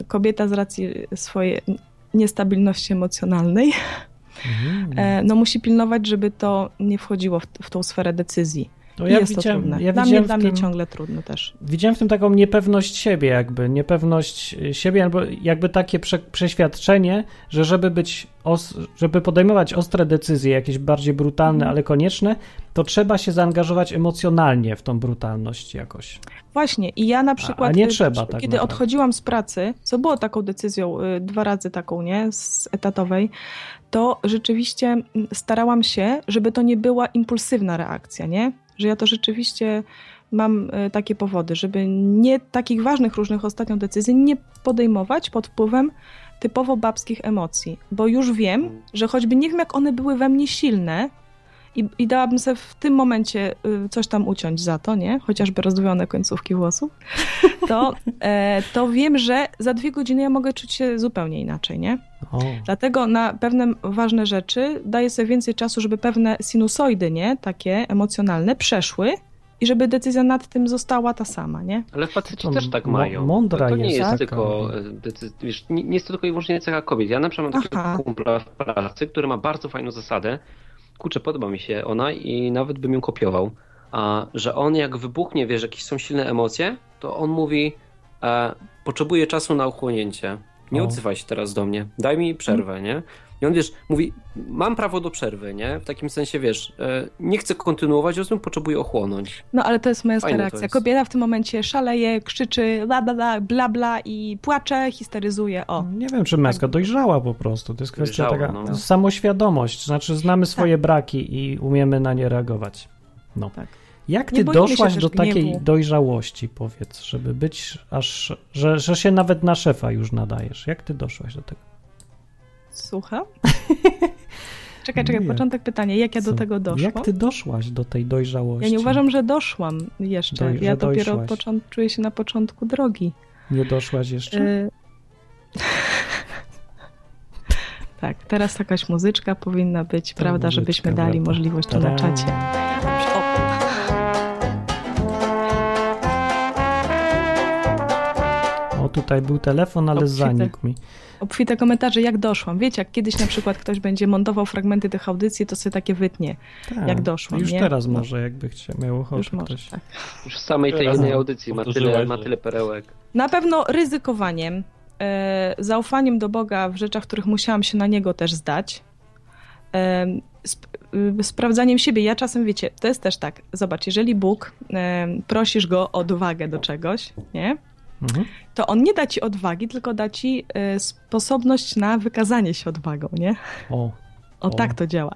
kobieta z racji swojej niestabilności emocjonalnej, Mhm. e, no musi pilnować, żeby to nie wchodziło w, w tą sferę decyzji. No ja jest to widziałem, trudne. ja dla mnie, dla w mnie tym, ciągle trudne też. widziałem w tym taką niepewność siebie jakby, niepewność y, siebie albo jakby takie prze, przeświadczenie, że żeby być, os, żeby podejmować ostre decyzje, jakieś bardziej brutalne, Mhm. ale konieczne, to trzeba się zaangażować emocjonalnie w tą brutalność jakoś. Właśnie. I ja na przykład, nie y, trzeba tak kiedy odchodziłam z pracy, co było taką decyzją, y, dwa razy taką, nie, z etatowej, to rzeczywiście mm, starałam się, żeby to nie była impulsywna reakcja, nie? Że ja to rzeczywiście mam y, takie powody, żeby nie takich ważnych różnych ostatnio decyzji nie podejmować pod wpływem typowo babskich emocji, bo już wiem, że choćby nie wiem, jak one były we mnie silne, i, i dałabym sobie w tym momencie y, coś tam uciąć za to, nie? Chociażby rozdwojone końcówki włosów, to, e, to wiem, że za dwie godziny ja mogę czuć się zupełnie inaczej, nie? O, Dlatego na pewne ważne rzeczy daję sobie więcej czasu, żeby pewne sinusoidy, nie? Takie emocjonalne przeszły i żeby decyzja nad tym została ta sama, nie? Ale faceci To też tak mają. mądra to, to nie jest jest tylko e, wiesz, nie, nie jest to tylko i wyłącznie cecha kobiet. Ja na przykład mam takiego kumpla w pracy, który ma bardzo fajną zasadę. Kurczę, podoba mi się ona i nawet bym ją kopiował. A, że on jak wybuchnie, wiesz, jakieś są silne emocje, to on mówi e, potrzebuję czasu na ochłonięcie. Nie O. odzywaj się teraz do mnie. Daj mi przerwę, nie? I on, wiesz, mówi, mam prawo do przerwy, nie? W takim sensie, wiesz, e, nie chcę kontynuować rozmów, potrzebuję ochłonąć. No ale to jest męska Fajne reakcja. Kobieta w tym momencie szaleje, krzyczy bla bla bla, bla bla i płacze, histeryzuje. O, Nie wiem, czy męska dojrzała po prostu. To jest kwestia Dojrzała, taka no. samoświadomość. Znaczy, znamy swoje braki i umiemy na nie reagować. No. Tak. Jak ty doszłaś do takiej gniewu. dojrzałości, powiedz, żeby być aż, że, że się nawet na szefa już nadajesz? Jak ty doszłaś do tego? Słucham? czekaj, czekaj, Nie. początek pytania. Jak ja do Co? tego doszłam? Jak ty doszłaś do tej dojrzałości? Ja nie uważam, że doszłam jeszcze. Doj- ja dopiero począt- czuję się na początku drogi. Nie doszłaś jeszcze? Y... tak, teraz jakaś muzyczka powinna być, Ta prawda, muzyczka, żebyśmy dali prawda. możliwość tu na czacie. O, O, tutaj był telefon, ale zanikł mi. Obfite komentarze, jak doszłam. Wiecie, jak kiedyś na przykład ktoś będzie montował fragmenty tych audycji, to sobie takie wytnie. Tak. Jak doszłam, Już nie? teraz No. może, jakby chciał, miał ochotę Już może, ktoś. tak. Już w samej tej jednej audycji ma tyle, ma tyle perełek. Na pewno ryzykowaniem, e, zaufaniem do Boga w rzeczach, których musiałam się na Niego też zdać. E, sp- y, sprawdzaniem siebie. Ja czasem, wiecie, to jest też tak. Zobacz, jeżeli Bóg, e, prosisz Go o odwagę do czegoś, nie? Mhm. to On nie da Ci odwagi, tylko da Ci e, sposobność na wykazanie się odwagą, nie? O, O, O. tak to działa.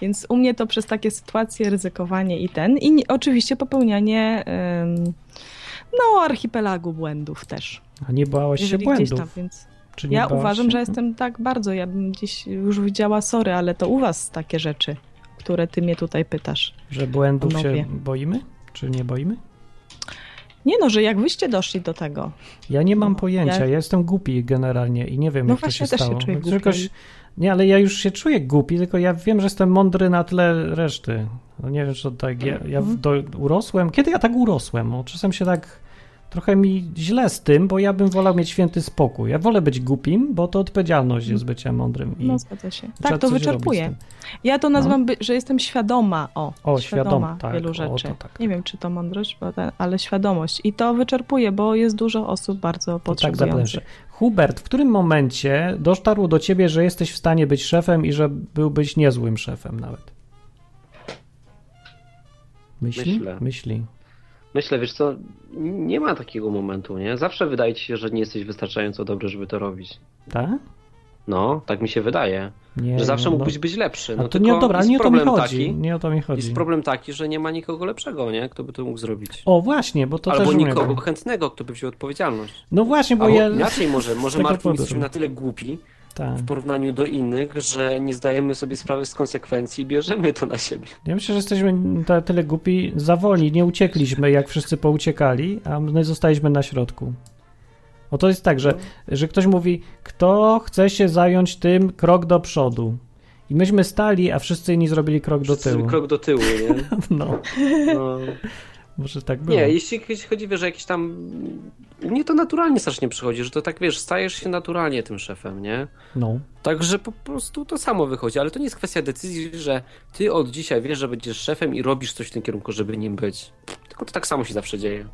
Więc u mnie to przez takie sytuacje, ryzykowanie i ten. I oczywiście popełnianie no, archipelagu błędów też. a nie bałaś się Jeżeli błędów? tam, więc Czy ja uważam, się? że jestem tak bardzo, ja bym gdzieś już widziała, sorry, ale to u was takie rzeczy, które ty mnie tutaj pytasz. Że błędów się boimy? Czy nie boimy? Nie no, że jak wyście doszli do tego? Ja nie mam No, pojęcia, ja- ja jestem głupi generalnie i nie wiem, No jak to się też się stało. czuję Więc głupia jakoś- Nie, ale ja już się czuję głupi, tylko ja wiem, że jestem mądry na tle reszty. No nie wiem, czy to tak, ja, ja w- do, urosłem, kiedy ja tak urosłem? O, czasem się tak, trochę mi źle z tym, bo ja bym wolał mieć święty spokój. Ja wolę być głupim, bo to odpowiedzialność jest bycia mądrym. I No zgadza się. Tak, to wyczerpuje. Ja to nazywam, by, że jestem świadoma, o, O, świadoma świadoma, tak, wielu o, rzeczy. to tak, Nie wiem, czy to mądrość, ale świadomość. I to wyczerpuje, bo jest dużo osób bardzo To tak potrzebujących. zapleszę. Hubert, w którym momencie dotarło do ciebie, że jesteś w stanie być szefem i że byłbyś niezłym szefem nawet? Myśli? Myślę. Myśli. Myślę, wiesz co, nie ma takiego momentu, nie? Zawsze wydaje ci się, że nie jesteś wystarczająco dobry, żeby to robić. Tak? No, tak mi się wydaje. Nie, Że zawsze no, mógłbyś być lepszy. No to nie, dobra, jest nie o to mi chodzi. taki, Nie o to mi chodzi. Jest problem taki, że nie ma nikogo lepszego, nie? Kto by to mógł zrobić. O, właśnie, bo to Albo też nikogo umiem. chętnego, kto by wziął odpowiedzialność. No właśnie, bo Albo ja... inaczej może, może Martin jesteśmy na tyle głupi Tak. w porównaniu do innych, że nie zdajemy sobie sprawy z konsekwencji i bierzemy to na siebie. Ja myślę, że jesteśmy na tyle głupi, za woli, nie uciekliśmy, jak wszyscy pouciekali, a my zostaliśmy na środku. O to jest tak, że, że ktoś mówi, kto chce się zająć tym, krok do przodu. I myśmy stali, a wszyscy inni zrobili krok do Wszyscy tyłu. Krok do tyłu, nie? No, No. może tak było. Nie, jeśli jeśli chodzi, wiesz, że jakiś tam... U mnie to naturalnie strasznie przychodzi, że to tak, wiesz, stajesz się naturalnie tym szefem, nie? No, Także po prostu to samo wychodzi, ale to nie jest kwestia decyzji, że ty od dzisiaj wiesz, że będziesz szefem i robisz coś w tym kierunku, żeby nim być. Tylko to tak samo się zawsze dzieje.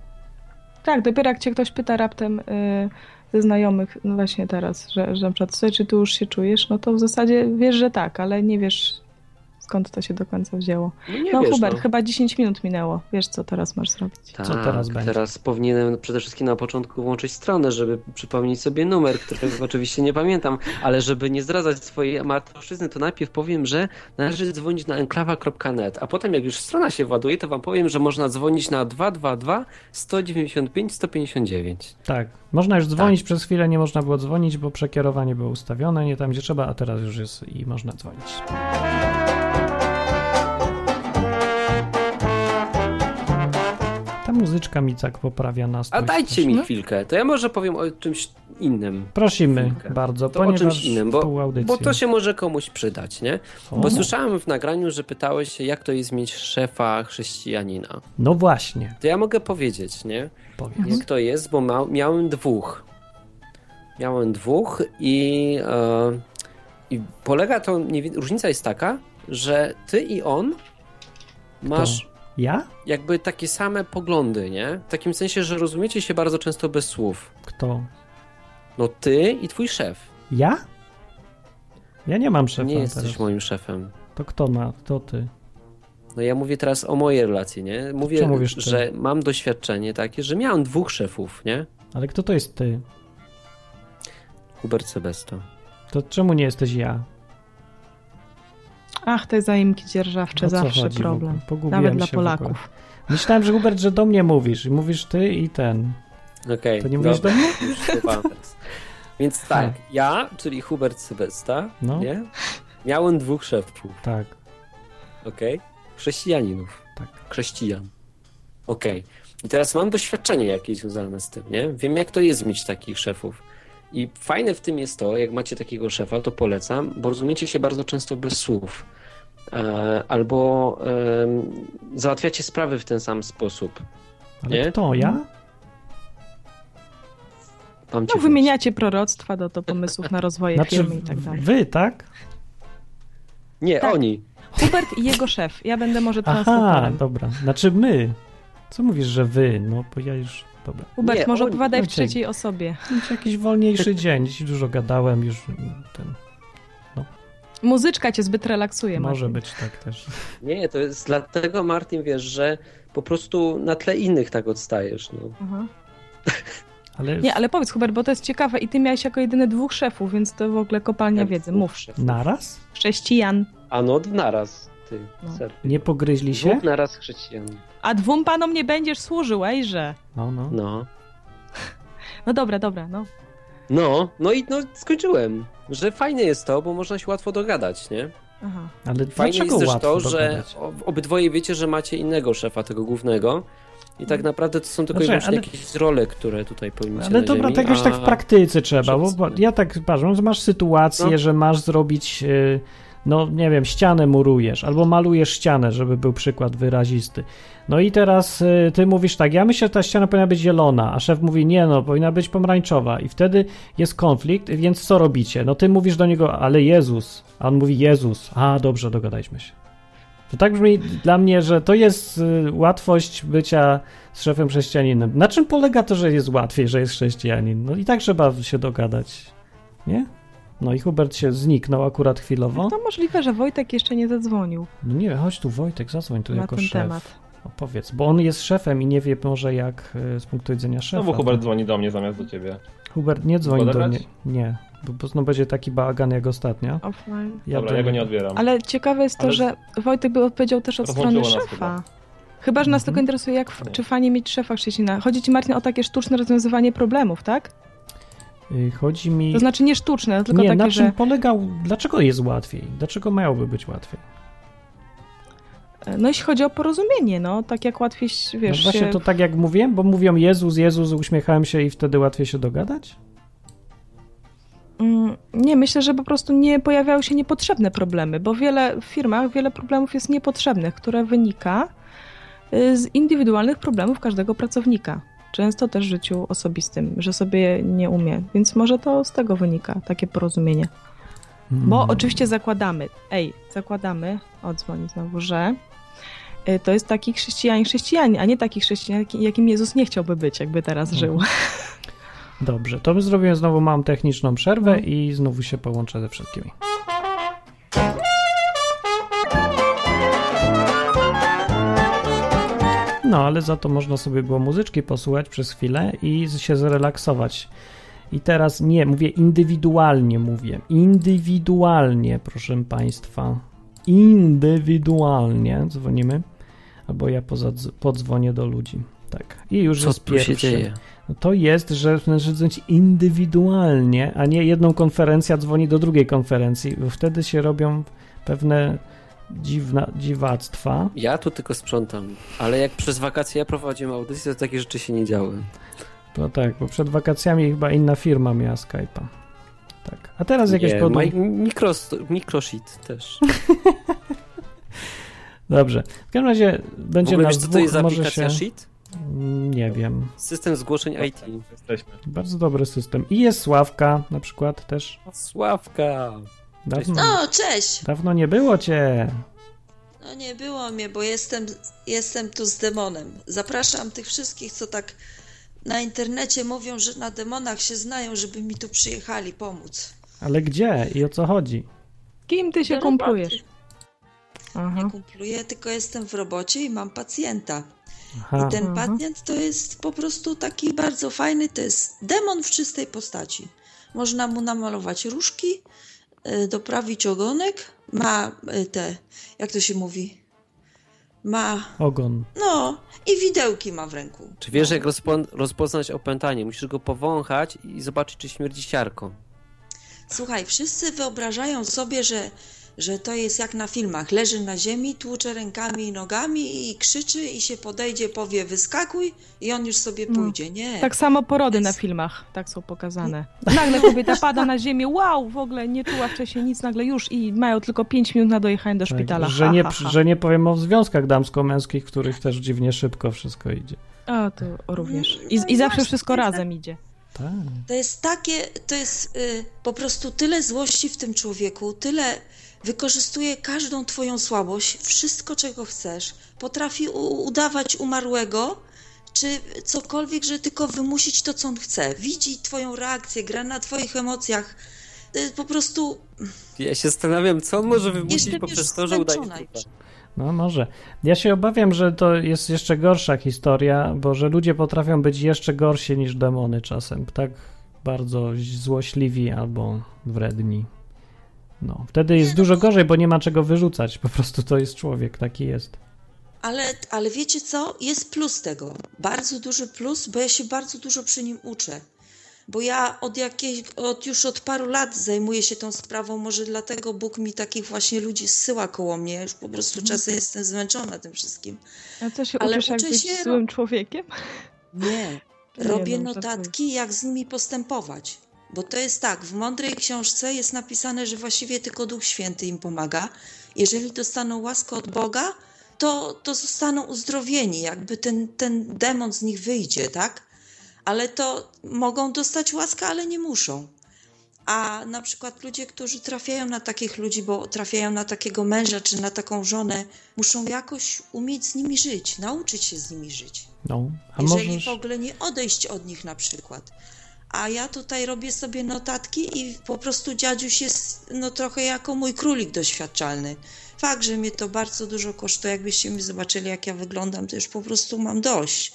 Tak, dopiero jak cię ktoś pyta raptem y, ze znajomych, no właśnie teraz, że, że na przykład, słuchaj, czy tu już się czujesz, no to w zasadzie wiesz, że tak, ale nie wiesz skąd to się do końca wzięło. No no wiesz, Hubert, no. chyba 10 minut minęło. Wiesz, co teraz masz zrobić. Tak, Co teraz będzie? Teraz powinienem przede wszystkim na początku włączyć stronę, żeby przypomnieć sobie numer, którego oczywiście nie pamiętam, ale żeby nie zdradzać swojej amatorszczyzny, to najpierw powiem, że należy dzwonić na enklawa.net, a potem jak już strona się właduje, to wam powiem, że można dzwonić na 222 195 159. tak. Można już dzwonić, Tak. przez chwilę nie można było dzwonić, bo przekierowanie było ustawione, nie tam gdzie trzeba, a teraz już jest i można dzwonić. Muzyczka mi tak poprawia nastrój. A dajcie mi chwilkę, to ja może powiem o czymś innym. Prosimy Chwilkę. bardzo, To o czymś innym, bo, bo to się może komuś przydać, nie? O, Bo słyszałem w nagraniu, że pytałeś się, jak to jest mieć szefa chrześcijanina. No właśnie, To ja mogę powiedzieć, nie? powiedz. Jak to jest, bo ma, miałem dwóch. Miałem dwóch i, e, i polega to, nie, różnica jest taka, że ty i on masz Ja? jakby takie same poglądy, nie? W takim sensie, że rozumiecie się bardzo często bez słów. Kto? No ty i twój szef. Ja? Ja nie mam szefa nie jesteś teraz. moim szefem. To kto ma? To ty. No ja mówię teraz o mojej relacji, nie? Mówię, że mam doświadczenie takie, że miałem dwóch szefów, nie? Ale kto to jest ty? Hubert Sebesto. To czemu nie jesteś ja? Ach, te zaimki dzierżawcze, zawsze chodzi problem. Pogubiłem Nawet dla. Polaków. Myślałem, że Hubert, że do mnie mówisz. I mówisz ty i ten. Okej. To nie mówisz do dobra, mnie? już słuchałem teraz. Więc tak, ja, czyli Hubert Sebesta, No. nie? Miałem dwóch szefów, Tak, okej? Chrześcijaninów. tak. Chrześcijan. Okej. I teraz mam doświadczenie jakieś związane z tym, nie? Wiem, jak to jest mieć takich szefów. I fajne w tym jest to, jak macie takiego szefa, to polecam, bo rozumiecie się bardzo często bez słów. E, albo załatwiacie sprawy w ten sam sposób. Ale Nie? kto? Ja? No, wymieniacie proroctwa do, do pomysłów na rozwoje Znaczy, firmy i tak dalej. wy, tak? Nie, Tak. oni. Hubert i jego szef. Ja będę może Aha, translatorem. dobra. Znaczy my. Co mówisz, że wy? No, bo ja już... Dobra. Hubert, Nie, może opowiadaj w trzeciej osobie. Dziś jakiś wolniejszy dzień. Dziś dużo gadałem, już ten... Muzyczka cię zbyt relaksuje, Może Martin. być tak też. Nie, to jest dlatego, Martin, wiesz, że po prostu na tle innych tak odstajesz. No. Aha. Ale Nie, ale powiedz Hubert, bo to jest ciekawe i ty miałeś jako jedyny dwóch szefów, więc to w ogóle kopalnia Jak wiedzy. dwóch Mów. szefów. naraz? Chrześcijan. A no, naraz, ty, No. serio. Nie pogryźli się? Dwóch naraz chrześcijan. A dwóm panom nie będziesz służył, ejże. No, no. No. No dobra, dobra, no. No, no i no, skończyłem. Że fajne jest to, bo można się łatwo dogadać, nie? Aha. Ale Fajnie dlaczego jest też to, że obydwoje wiecie, że macie innego szefa, tego głównego. I tak naprawdę to są tylko Znaczy, ale- jakieś role, które tutaj pełnicie Ale na dobra, ziemi, tak jakoś a... tak w praktyce trzeba, bo, bo ja tak patrzę, że masz sytuację, No. że masz zrobić, y, no nie wiem, ścianę murujesz, albo malujesz ścianę, żeby był przykład wyrazisty. No i teraz y, ty mówisz tak, ja myślę, że ta ściana powinna być zielona, a szef mówi, nie no, powinna być pomarańczowa i wtedy jest konflikt, więc co robicie? No ty mówisz do niego, ale Jezus, a on mówi Jezus, a dobrze, dogadajmy się. To tak brzmi dla mnie, że to jest y, łatwość bycia z szefem chrześcijaninem. Na czym polega to, że jest łatwiej, że jest chrześcijanin? No i tak trzeba się dogadać, nie? No i Hubert się zniknął akurat chwilowo. To możliwe, że Wojtek jeszcze nie zadzwonił No nie, chodź tu Wojtek, zadzwoń tu na jako ten szef. temat. Opowiedz, bo on jest szefem i nie wie może jak y, z punktu widzenia szefa. Znowu Hubert dzwoni do mnie zamiast do ciebie. Hubert nie dzwoni do mnie. Nie, bo, bo znowu będzie taki bałagan jak ostatnio. Offline. Dobra, do ja go nie odbieram. Ale ciekawe jest to, Ale- że Wojtek by odpowiedział też od strony szefa. chyba. Chyba, że nas Mhm. tylko interesuje, jak, Nie. czy fajnie mieć szefa chrześcijanina. Chodzi ci, Martin, o takie sztuczne rozwiązywanie problemów, tak? Y, Chodzi mi... To znaczy nie sztuczne, tylko nie, takie, na czym że... polegał, dlaczego jest łatwiej? Dlaczego miałoby być łatwiej? No jeśli chodzi o porozumienie, no, tak jak łatwiej, wiesz, no właśnie się... to tak jak mówiłem, bo mówią Jezus, Jezus, uśmiechałem się i wtedy łatwiej się dogadać? Mm, Nie, myślę, że po prostu nie pojawiały się niepotrzebne problemy, bo wiele w firmach, wiele problemów jest niepotrzebnych, które wynika y, z indywidualnych problemów każdego pracownika. Często też w życiu osobistym, że sobie nie umie, więc może to z tego wynika, takie porozumienie. Bo Mm. oczywiście zakładamy, ej, zakładamy, odzwoni znowu, że to jest taki chrześcijanin, chrześcijanin, a nie taki chrześcijanin, jaki- jakim Jezus nie chciałby być, jakby teraz Mhm. żył. Dobrze, to my zrobimy znowu mam techniczną przerwę No. i znowu się połączę ze wszystkimi. No, ale za to można sobie było muzyczki posłuchać przez chwilę i się zrelaksować. I teraz nie, mówię indywidualnie, mówię. Indywidualnie, proszę Państwa. Indywidualnie dzwonimy. Albo ja pozadz- podzwonię do ludzi. Tak. I już Co jest tu się dzieje? No to jest, że należy dzwonić indywidualnie, a nie jedną konferencja dzwoni do drugiej konferencji, bo wtedy się robią pewne dziwna, dziwactwa. Ja tu tylko sprzątam, ale jak przez wakacje ja prowadziłem audycję, to takie rzeczy się nie działy. To tak, bo przed wakacjami chyba inna firma miała Skype'a. Tak. A teraz jakieś nie, podł... mi- Micros, Microsheet też. Dobrze. W każdym razie W będzie ogóle nas wiesz, co to dwóch, jest może aplikacja się... Sheet? Nie wiem. System zgłoszeń IT. Jesteśmy. Bardzo dobry system. I jest Sławka na przykład też. Sławka! Dawno, No, cześć! dawno nie było cię. No nie było mnie, bo jestem, jestem tu z demonem. Zapraszam tych wszystkich, co tak na internecie mówią, że na demonach się znają, żeby mi tu przyjechali pomóc. Ale gdzie i o co chodzi? Kim ty się kumplujesz? Aha. Nie kumpluję, tylko jestem w robocie i mam pacjenta. Aha. I ten Mhm. pacjent to jest po prostu taki bardzo fajny, to jest demon w czystej postaci. Można mu namalować różki, y, doprawić ogonek, ma y, te, jak to się mówi, ma, Ogon. no i widełki ma w ręku. Czy wiesz, no. jak rozpo- rozpoznać opętanie? Musisz go powąchać i zobaczyć, czy śmierdzi siarką. Słuchaj, wszyscy wyobrażają sobie, że, że to jest jak na filmach. Leży na ziemi, tłucze rękami i nogami i krzyczy i się podejdzie, powie wyskakuj i on już sobie No. pójdzie. Nie. Tak samo porody na Jest- filmach, tak są pokazane. Nagle kobieta pada na ziemię, wow, w ogóle nie czuła wcześniej nic, nagle już i mają tylko 5 minut na dojechanie do szpitala. Tak, że, Ha, nie, ha, ha. że nie powiem o związkach damsko-męskich, w których też dziwnie szybko wszystko idzie. O, to również. I, No i zawsze właśnie, wszystko razem idzie. Tak. To jest takie, to jest y, po prostu tyle złości w tym człowieku, tyle wykorzystuje każdą twoją słabość, wszystko czego chcesz, potrafi udawać umarłego, czy cokolwiek, że tylko wymusić to, co on chce. Widzi twoją reakcję, gra na twoich emocjach. Y, po prostu Ja się zastanawiam, co on może wymusić poprzez to, że udaje już. No może. Ja się obawiam, że to jest jeszcze gorsza historia, bo że ludzie potrafią być jeszcze gorsi niż demony czasem. Tak bardzo złośliwi albo wredni. No, wtedy jest no dużo gorzej, bo nie ma czego wyrzucać. Po prostu to jest człowiek, taki jest. Ale, ale wiecie co? Jest plus tego. Bardzo duży plus, bo ja się bardzo dużo przy nim uczę. Bo ja od jakiej, od już od paru lat zajmuję się tą sprawą, może dlatego Bóg mi takich właśnie ludzi zsyła koło mnie. Ja już po prostu czasem jestem zmęczona tym wszystkim. A co się Ale uczysz, jak być się, no- złym człowiekiem? Nie. Nie, Robię no, żartuję. notatki, jak z nimi postępować. Bo to jest tak, w mądrej książce jest napisane, że właściwie tylko Duch Święty im pomaga. Jeżeli dostaną łaskę od Boga, to, to zostaną uzdrowieni, jakby ten, ten demon z nich wyjdzie, tak? Ale to mogą dostać łaskę, ale nie muszą. A na przykład ludzie, którzy trafiają na takich ludzi, bo trafiają na takiego męża czy na taką żonę, muszą jakoś umieć z nimi żyć, nauczyć się z nimi żyć. No, a Jeżeli możesz... w ogóle nie odejść od nich na przykład. A ja tutaj robię sobie notatki i po prostu dziadziuś jest no trochę jako mój królik doświadczalny. Fakt, że mnie to bardzo dużo kosztuje, jakbyście mi zobaczyli jak ja wyglądam, to już po prostu mam dość.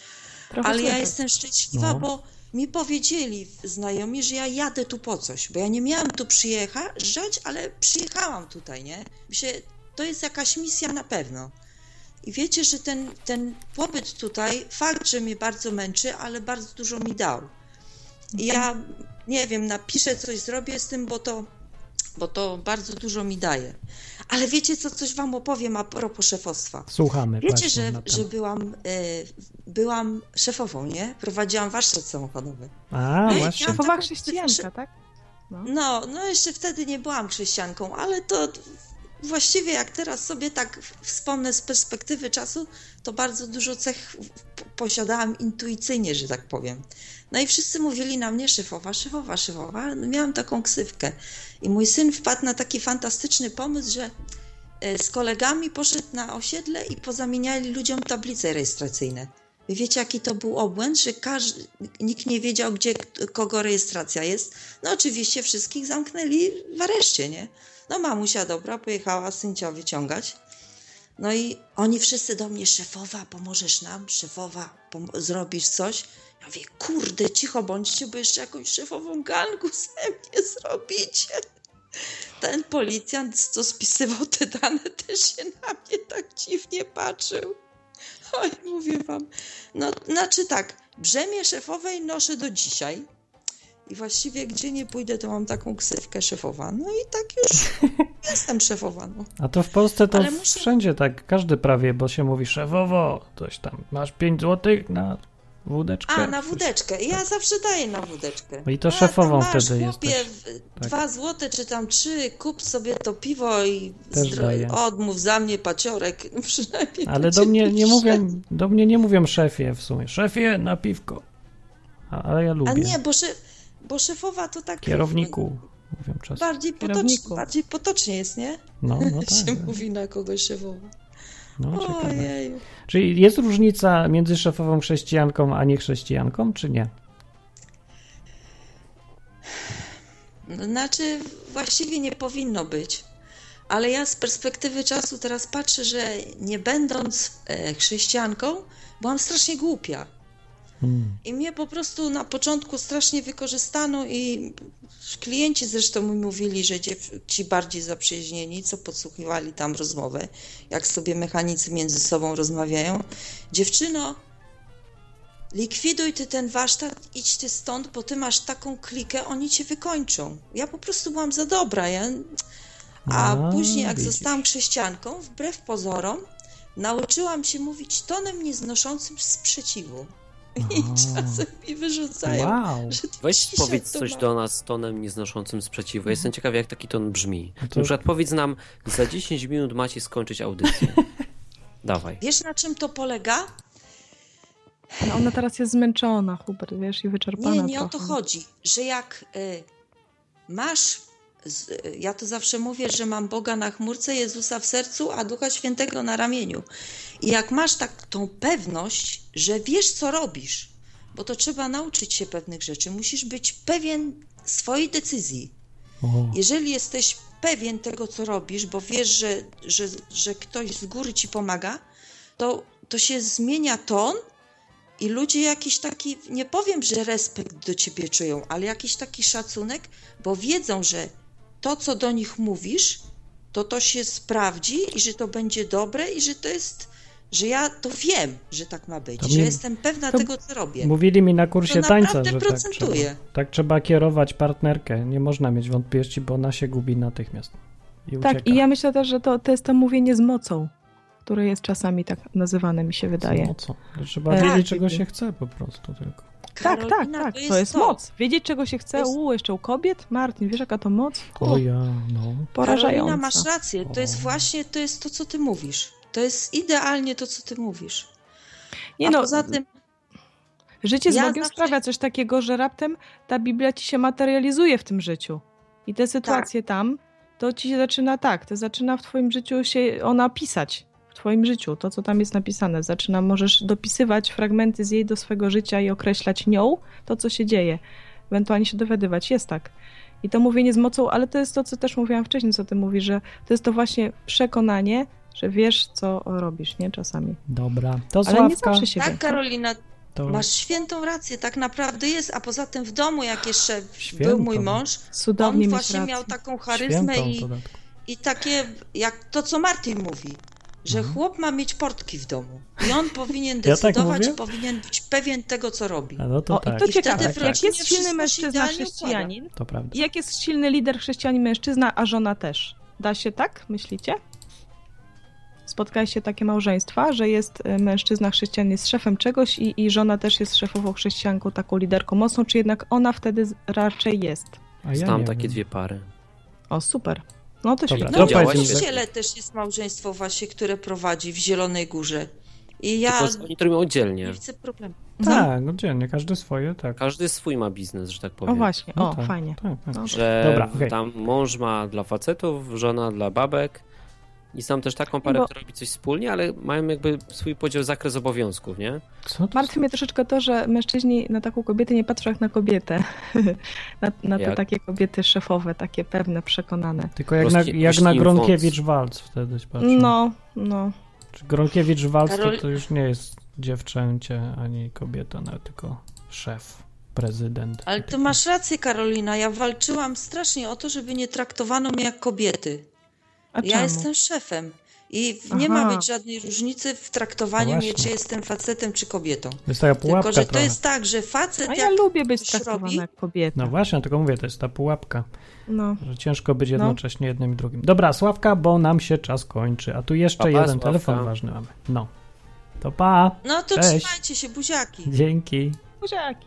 Trochę Ale ja jestem szczęśliwa, No. bo mi powiedzieli znajomi, że ja jadę tu po coś, bo ja nie miałam tu przyjechać, ale przyjechałam tutaj, nie? Myślę, to jest jakaś misja na pewno. I wiecie, że ten, ten pobyt tutaj, fakt, że mnie bardzo męczy, ale bardzo dużo mi dał. Ja, nie wiem, napiszę coś, zrobię z tym, bo to, bo to bardzo dużo mi daje. Ale wiecie co, coś wam opowiem a propos szefostwa. Słuchamy. Wiecie, że, że byłam, e, byłam szefową, nie? Prowadziłam warsztat samochodowy. A, No właśnie. Szefowa taką chrześcijanka, tak? No. No, no jeszcze wtedy nie byłam chrześcijanką, ale to właściwie jak teraz sobie tak wspomnę z perspektywy czasu, to bardzo dużo cech posiadałam intuicyjnie, że tak powiem. No i wszyscy mówili na mnie szefowa, szefowa, szefowa. No, miałam taką ksywkę. I mój syn wpadł na taki fantastyczny pomysł, że e, z kolegami poszedł na osiedle i pozamieniali ludziom tablice rejestracyjne. Wiecie, jaki to był obłęd, że każdy, nikt nie wiedział, gdzie kogo rejestracja jest. No oczywiście wszystkich zamknęli w areszcie, nie? No mamusia dobra, pojechała syncia wyciągać. No i oni wszyscy do mnie, szefowa, pomożesz nam? Szefowa, pom- zrobisz coś? Ja mówię, kurde, cicho bądźcie, bo jeszcze jakąś szefową gangu ze mnie zrobicie. Ten policjant, co spisywał te dane, też się na mnie tak dziwnie patrzył. Oj, mówię wam. No, znaczy tak, brzemię szefowej noszę do dzisiaj. I właściwie gdzie nie pójdę, to mam taką ksywkę szefowa. No i tak już jestem szefowa. No. A to w Polsce to muszę- wszędzie tak, każdy prawie, bo się mówi szefowo, coś tam, masz 5 złotych na wódeczkę. A, na wódeczkę. Ja zawsze daję na wódeczkę. No i to A, szefową masz, wtedy w- Tak. Dwa złote czy tam trzy, kup sobie to piwo i daję. odmów za mnie paciorek. Przynajmniej Ale do mnie nie mówią, do mnie nie mówią szefie w sumie. Szefie na piwko. Ale ja lubię. A nie, bo, szef, bo szefowa to tak Kierowniku mówią czasem. bardziej, potocznie, Kierowniku. bardziej potocznie jest, nie? No, no się tak. mówi na kogoś szefowa. No. Ojej. Czyli jest różnica między szefową chrześcijanką a niechrześcijanką, czy nie? No, Znaczy, właściwie nie powinno być. Ale ja z perspektywy czasu teraz patrzę, że nie będąc e, chrześcijanką, byłam strasznie głupia. Hmm. I mnie po prostu na początku strasznie wykorzystano i klienci zresztą mi mówili, że ci bardziej zaprzyjaźnieni, co podsłuchiwali tam rozmowę, jak sobie mechanicy między sobą rozmawiają. Dziewczyno, likwiduj ty ten warsztat, idź ty stąd, bo ty masz taką klikę, oni cię wykończą. Ja po prostu byłam za dobra. Ja... A A, później, jak widzisz. zostałam chrześcijanką, wbrew pozorom, nauczyłam się mówić tonem nieznoszącym sprzeciwu. I czasem mi wyrzucają, Wow. Weź powiedz coś ma. do nas tonem nieznoszącym sprzeciwu. Jestem ciekaw, jak taki ton brzmi. No to- Na przykład powiedz nam, za 10 minut macie skończyć audycję. Dawaj. Wiesz, na czym to polega? No ona teraz jest zmęczona, Hubert, wiesz, i wyczerpana Nie, nie o trochę. to chodzi, że jak y, masz, ja to zawsze mówię, że mam Boga na chmurce, Jezusa w sercu, a Ducha Świętego na ramieniu. I jak masz tak tą pewność, że wiesz, co robisz, bo to trzeba nauczyć się pewnych rzeczy, musisz być pewien swojej decyzji. O, Jeżeli jesteś pewien tego, co robisz, bo wiesz, że, że, że ktoś z góry ci pomaga, to, to się zmienia ton i ludzie jakiś taki, nie powiem, że respekt do ciebie czują, ale jakiś taki szacunek, bo wiedzą, że to, co do nich mówisz, to to się sprawdzi i że to będzie dobre i że to jest, że ja to wiem, że tak ma być, To że mi- jestem pewna tego, co robię. Mówili mi na kursie To tańca, że tak trzeba, tak trzeba kierować partnerkę. Nie można mieć wątpliwości, bo ona się gubi natychmiast. I Tak, ucieka. i ja myślę też, że to, to jest to mówienie z mocą, które jest czasami tak nazywane, mi się wydaje. No co? Trzeba Tak. wiedzieć, czego się chce po prostu tylko. Tak, tak, tak, to jest, moc. Wiedzieć, czego się chce, To jest- u, jeszcze u kobiet? Martin, wiesz, jaka to moc? O ja, no. Porażająca. Karolina, masz rację. To jest O. właśnie to, jest to, co ty mówisz. To jest idealnie to, co ty mówisz. Nie A no, poza tym, życie z ja Bogiem zawsze- sprawia coś takiego, że raptem ta Biblia ci się materializuje w tym życiu. I te sytuacje tam, to ci się zaczyna tak, to zaczyna w twoim życiu się ona pisać. W twoim życiu, to co tam jest napisane. Zaczyna, możesz dopisywać fragmenty z jej do swego życia i określać nią to, co się dzieje. Ewentualnie się dowiadywać. Jest tak. I to mówienie z mocą, ale to jest to, co też mówiłam wcześniej, co ty mówisz, że to jest to właśnie przekonanie, że wiesz, co robisz, nie? Czasami. Dobra. To Ale nie Sławka, zawsze się tak, wie. Karolina, to masz świętą rację. Tak naprawdę jest. A poza tym w domu, jak jeszcze Świętą. był mój mąż, Cudownie on właśnie rację. miał taką charyzmę świętą i, i takie, jak to, co Martin mówi, że Mhm. chłop ma mieć portki w domu. I on powinien Ja tak decydować, mówię? powinien być pewien tego, co robi. A no to O, tak, i to I ciekawe, tak, jak tak, jest silny się mężczyzna chrześcijanin, to prawda. jak jest silny lider chrześcijanin mężczyzna, a żona też. Da się tak, myślicie? Spotkaliście takie małżeństwa, że jest y, mężczyzna chrześcijanin jest szefem czegoś i, i żona też jest szefową chrześcijanką, taką liderką mocną, czy jednak ona wtedy raczej jest? A ja Znam takie wiem. dwie pary. O, super. No to Dobra, świetnie. No w kościele też jest małżeństwo właśnie, które prowadzi w Zielonej Górze. I ja Tylko oni to robią nie oddzielnie. widzę problemu. Tak, no dziennie, każdy swoje, tak. Każdy swój ma biznes, że tak powiem. O właśnie, No o, tak, fajnie. Tak, tak. No, Że Dobra, okej. tam mąż ma dla facetów, żona dla babek. I znam też taką parę, Bo- która robi coś wspólnie, ale mają jakby swój podział, zakres obowiązków, nie? Co Martwi mnie troszeczkę to, że mężczyźni na taką kobietę nie patrzą jak na kobietę. na, na te takie kobiety szefowe, takie pewne, przekonane. Tylko jak na, jak na Gronkiewicz-Walc wtedy patrzę. No, no. Czy Gronkiewicz-Walc Karol- to, to już nie jest dziewczęcie ani kobieta, nawet tylko szef, prezydent. Ale to masz rację, Karolina. Ja walczyłam strasznie o to, żeby nie traktowano mnie jak kobiety. A Ja czemu? jestem szefem. I nie ma Aha. być żadnej różnicy w traktowaniu No mnie, właśnie. czy jestem facetem, czy kobietą. To jest taka pułapka Tylko, że to jest tak, że facet A ja lubię być traktowana robi, jak kobieta. No właśnie, tylko mówię, to jest ta pułapka, No. że ciężko być No. jednocześnie jednym i drugim. Dobra, Sławka, bo nam się czas kończy, a tu jeszcze Pa, pa, jeden Sławka. telefon ważny mamy. No. To pa, no to Cześć. trzymajcie się, buziaki. dzięki. Buziaki.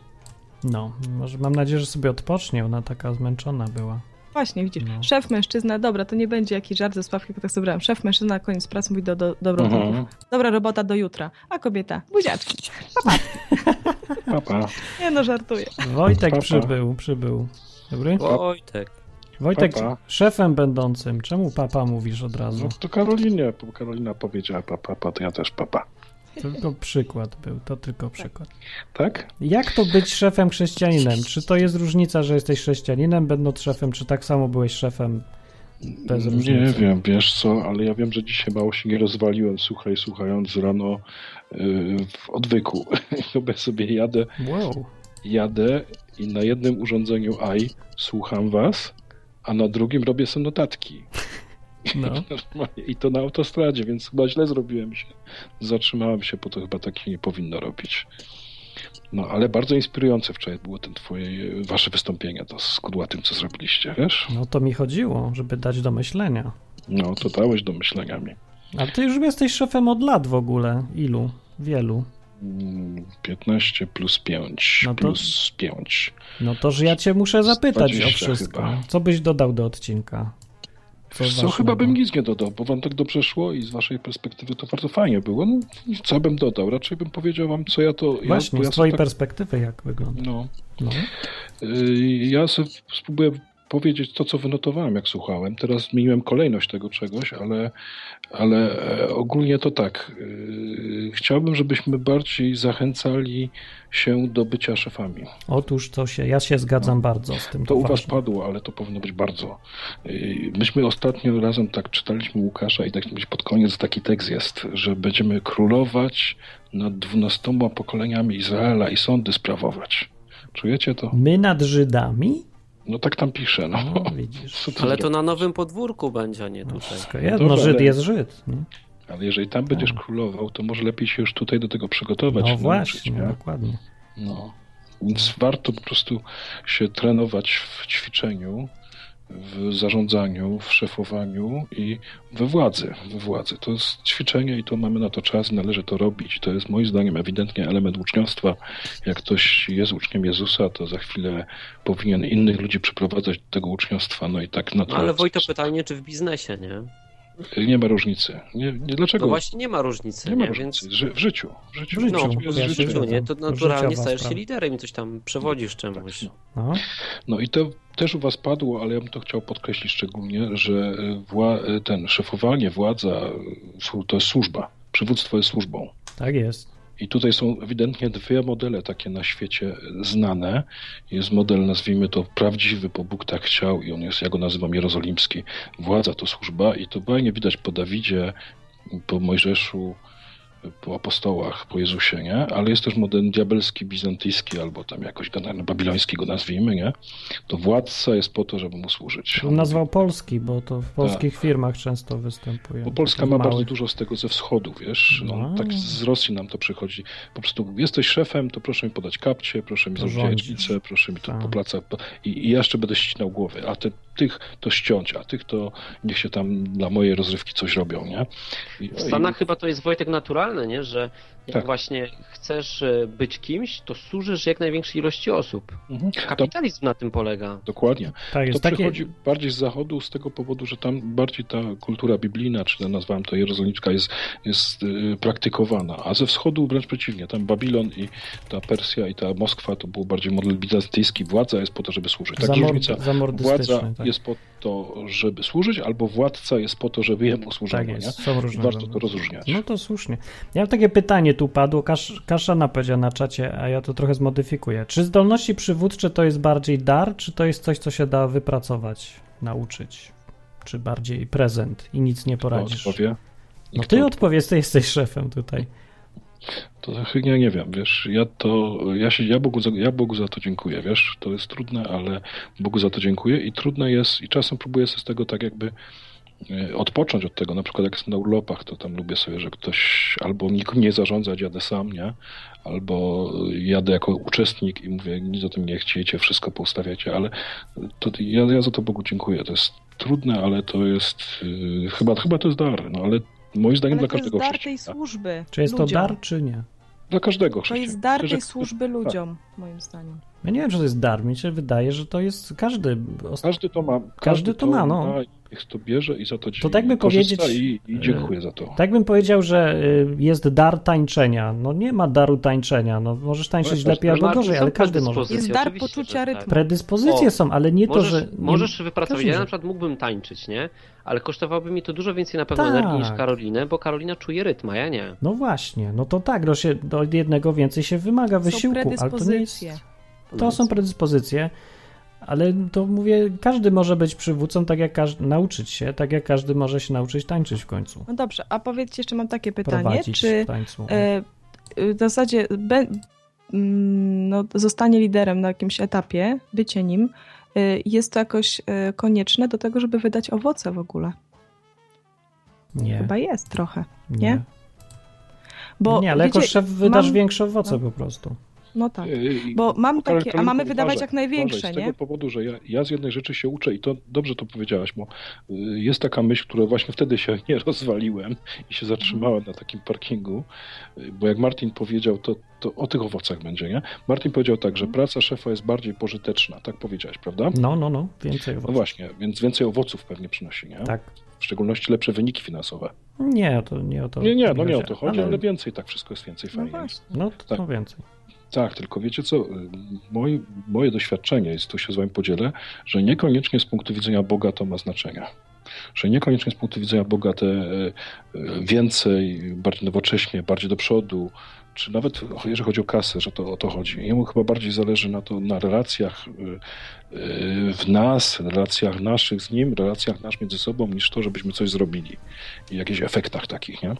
No, może mam nadzieję, że sobie odpocznie, ona taka zmęczona była. Właśnie, widzisz. No. Szef mężczyzna, dobra, to nie będzie jakiś żart ze Sławki, tylko tak sobie brałem. Szef mężczyzna, koniec pracy, mówi do, do, do. Mhm. Dobra robota do jutra. A kobieta, buziaczki. Papa. Nie no, żartuję. Wojtek Pa, pa. przybył, przybył. Dobry? Wojtek. Wojtek, Papa. szefem będącym, czemu papa mówisz od razu? No to Karolinie, bo Karolina powiedziała papa, papa, to ja też papa. Tylko przykład był, to tylko przykład. Tak? Jak to być szefem chrześcijaninem? Czy to jest różnica, że jesteś chrześcijaninem będąc szefem, czy tak samo byłeś szefem bez różnicy? Nie wiem, wiesz co, ale ja wiem, że dzisiaj mało się nie rozwaliłem, słuchaj, słuchając rano yy, w odwyku. Chyba sobie jadę, Wow. jadę i na jednym urządzeniu AI słucham was, a na drugim robię sobie notatki. No. I to na autostradzie, więc chyba źle zrobiłem się. Zatrzymałem się, bo to chyba tak się nie powinno robić. No, ale bardzo inspirujące wczoraj było ten twoje, wasze wystąpienie to z kudłatym, co zrobiliście, wiesz? No to mi chodziło, żeby dać do myślenia. No, to dałeś do myślenia mi. Ale ty już jesteś szefem od lat w ogóle. Ilu? Wielu. Mm, 15 plus 5 No to- plus 5. No to, że ja cię muszę zapytać o 20 wszystko. chyba. Co byś dodał do odcinka? Co ważnego? chyba bym nic nie dodał, bo wam tak dobrze szło i z waszej perspektywy to bardzo fajnie było. No, co bym dodał? Raczej bym powiedział wam, co ja to... Właśnie, ja, z ja twojej tak, perspektywy jak wygląda. No, No. Y, Ja sobie spróbuję powiedzieć to, co wynotowałem, jak słuchałem. Teraz zmieniłem kolejność tego czegoś, ale, ale e, ogólnie to tak. y, Chciałbym, żebyśmy bardziej zachęcali się do bycia szefami. Otóż to się, ja się zgadzam bardzo z tym. No. To u was ważne. padło, ale to powinno być bardzo. Y, Myśmy ostatnio razem tak czytaliśmy Łukasza i tak pod koniec taki tekst jest, że będziemy królować nad dwunastoma pokoleniami Izraela i sądy sprawować. Czujecie to? My nad Żydami? No tak tam pisze, no. No, widzisz. Co Ale to na nowym podwórku będzie, a nie tutaj. Wszystko jedno, Dobra, Żyd ale- jest Żyd. Nie? Ale jeżeli tam będziesz królował, to może lepiej się już tutaj do tego przygotować. No właśnie, nie? dokładnie. No. Więc warto po prostu się trenować w ćwiczeniu, w zarządzaniu, w szefowaniu i we władzy. We władzy. To jest ćwiczenie i to mamy na to czas, należy to robić. To jest moim zdaniem ewidentnie element uczniostwa. Jak ktoś jest uczniem Jezusa, to za chwilę powinien innych ludzi przyprowadzać do tego uczniostwa. No i tak na No, ale Wojto pytanie, czy w biznesie, nie? Nie ma różnicy. Nie, nie, dlaczego? No właśnie nie ma różnicy, nie nie? ma różnicy. Więc Ży- W życiu. W życiu. W życiu. no, w ja się życiu, nie? To naturalnie stajesz się liderem i coś tam przewodzisz czemuś. No. No. No i to też u was padło, ale ja bym to chciał podkreślić szczególnie, że e, wła- e, ten szefowanie, władza to jest służba. Przywództwo jest służbą. Tak jest. I tutaj są ewidentnie dwie modele takie na świecie znane. Jest model, nazwijmy to prawdziwy, bo Bóg tak chciał i on jest, ja go nazywam jerozolimski. Władza to służba i to fajnie widać po Dawidzie, po Mojżeszu, po apostołach, po Jezusie, nie? Ale jest też model diabelski, bizantyjski, albo tam jakoś babiloński go nazwijmy, nie? To władca jest po to, żeby mu służyć. Nazwał Polski, bo to w polskich firmach często występuje. Tak. Bo Polska ma bardzo małych. dużo z tego ze wschodu, wiesz. No, No. tak z Rosji nam to przychodzi. Po prostu jesteś szefem, to proszę mi podać kapcie, proszę mi zrobić jajecznicę, proszę mi to Tak. po placach. po- I, I ja jeszcze będę ścinał głowy, a te, tych to ściąć, a tych to niech się tam dla mojej rozrywki coś robią, nie? I, W Stanach chyba to jest Wojtek naturalne, nie? Że jak Tak. właśnie chcesz e, być kimś, to służysz jak największej ilości osób. Mhm. To, Kapitalizm na tym polega. dokładnie. Tak, To jest takie... przychodzi bardziej z zachodu z tego powodu, że tam bardziej ta kultura biblijna, czy ja nazwałem to jerozolimska, jest, jest y, praktykowana, a ze wschodu wręcz przeciwnie. Tam Babilon i ta Persja i ta Moskwa to był bardziej model bizantyjski. Władza jest po to, żeby służyć. Tak, Zamord- różnica. Władza tak. jest po to, żeby służyć, albo władca jest po to, żeby jemu służono. Tak jest, nie? są różne Warto to rozróżniać. No to słusznie. Ja mam takie pytanie tu padło, Kasz, Kaszana powiedział na czacie, a ja to trochę zmodyfikuję. Czy zdolności przywódcze to jest bardziej dar, czy to jest coś, co się da wypracować, nauczyć? Czy bardziej prezent i nic nie poradzisz? odpowie? No ty odpowiedz, ty jesteś szefem tutaj. To ja nie wiem, wiesz, ja to, ja się, ja Bogu, za, ja Bogu za to dziękuję, wiesz, to jest trudne, ale Bogu za to dziękuję i trudne jest, i czasem próbuję sobie z tego tak jakby odpocząć od tego. Na przykład jak jestem na urlopach, to tam lubię sobie, że ktoś albo nikt nie zarządza, jadę sam, nie? Albo jadę jako uczestnik i mówię, nic o tym nie chciecie, wszystko poustawiacie, ale to ja, ja za to Bogu dziękuję. To jest trudne, ale to jest yy, chyba, chyba to jest dar, no ale moim zdaniem Ale dla to jest każdego dar tej służby Czy jest to ludziom. dar, czy nie? Dla każdego To jest dar tej służby tak. Moim zdaniem. Ja nie wiem, czy to jest dar. Mi się wydaje, że to jest każdy. Każdy to ma. Każdy to ma, no. Niech to bierze i za to, To tak by powiedzieć, I, I dziękuję za to. Tak bym powiedział, że y, jest dar tańczenia. No nie ma daru tańczenia. No możesz tańczyć No, lepiej albo Martin, gorzej, ale każdy może. Jest dar poczucia tak. rytmu. Predyspozycje O, są, ale nie Możesz, to, że. Nie, możesz wypracować. każdy Ja na przykład mógłbym tańczyć, nie? Ale kosztowałoby mi to dużo więcej na pewno Tak. energii niż Karolinę, bo Karolina czuje rytm, a ja nie. No właśnie, no to tak, no się, do jednego więcej się wymaga wysiłku, ale to nie jest. To są predyspozycje, ale to mówię, każdy może być przywódcą, tak jak każdy, nauczyć się, tak jak każdy może się nauczyć tańczyć w końcu. No dobrze, a powiedzcie, jeszcze mam takie pytanie, Prowadzić czy w tańcu. e, w zasadzie be, mm, no, zostanie liderem na jakimś etapie, bycie nim, e, jest to jakoś e, konieczne do tego, żeby wydać owoce w ogóle? nie, Chyba jest trochę. nie. nie? Bo nie, ale jako wiecie, szef wydasz mam- większe owoce no. po prostu. No tak. Yy, Bo mam Karol- takie, a mamy wydawać uważaj, jak największe, uważaj, Z nie? tego powodu, że ja, ja z jednej rzeczy się uczę i to dobrze to powiedziałaś, bo y, jest taka myśl, która właśnie wtedy się nie rozwaliłem i się zatrzymałem na takim parkingu, y, bo jak Martin powiedział, to, to o tych owocach będzie, nie? Martin powiedział tak, że praca szefa jest bardziej pożyteczna, tak powiedziałeś, prawda? No, no, no, więcej No owoców. właśnie, więc więcej owoców pewnie przynosi, nie? Tak. W szczególności lepsze wyniki finansowe. Nie, to nie o to Nie, nie, no nie o to chodzi, ale, więcej, tak wszystko jest więcej No fajnie. właśnie. No to, Tak. to więcej. Tak, tylko wiecie co, y, moje, moje doświadczenie jest, tu się z wami podzielę, że niekoniecznie z punktu widzenia Boga to ma znaczenie. Że niekoniecznie z punktu widzenia Boga te y, y, więcej, bardziej nowocześnie, bardziej do przodu, czy nawet jeżeli chodzi o kasę, że to o to chodzi. Jemu chyba bardziej zależy na to, na relacjach w nas, relacjach naszych z nim, relacjach nasz między sobą, niż to, żebyśmy coś zrobili i jakichś efektach takich, nie?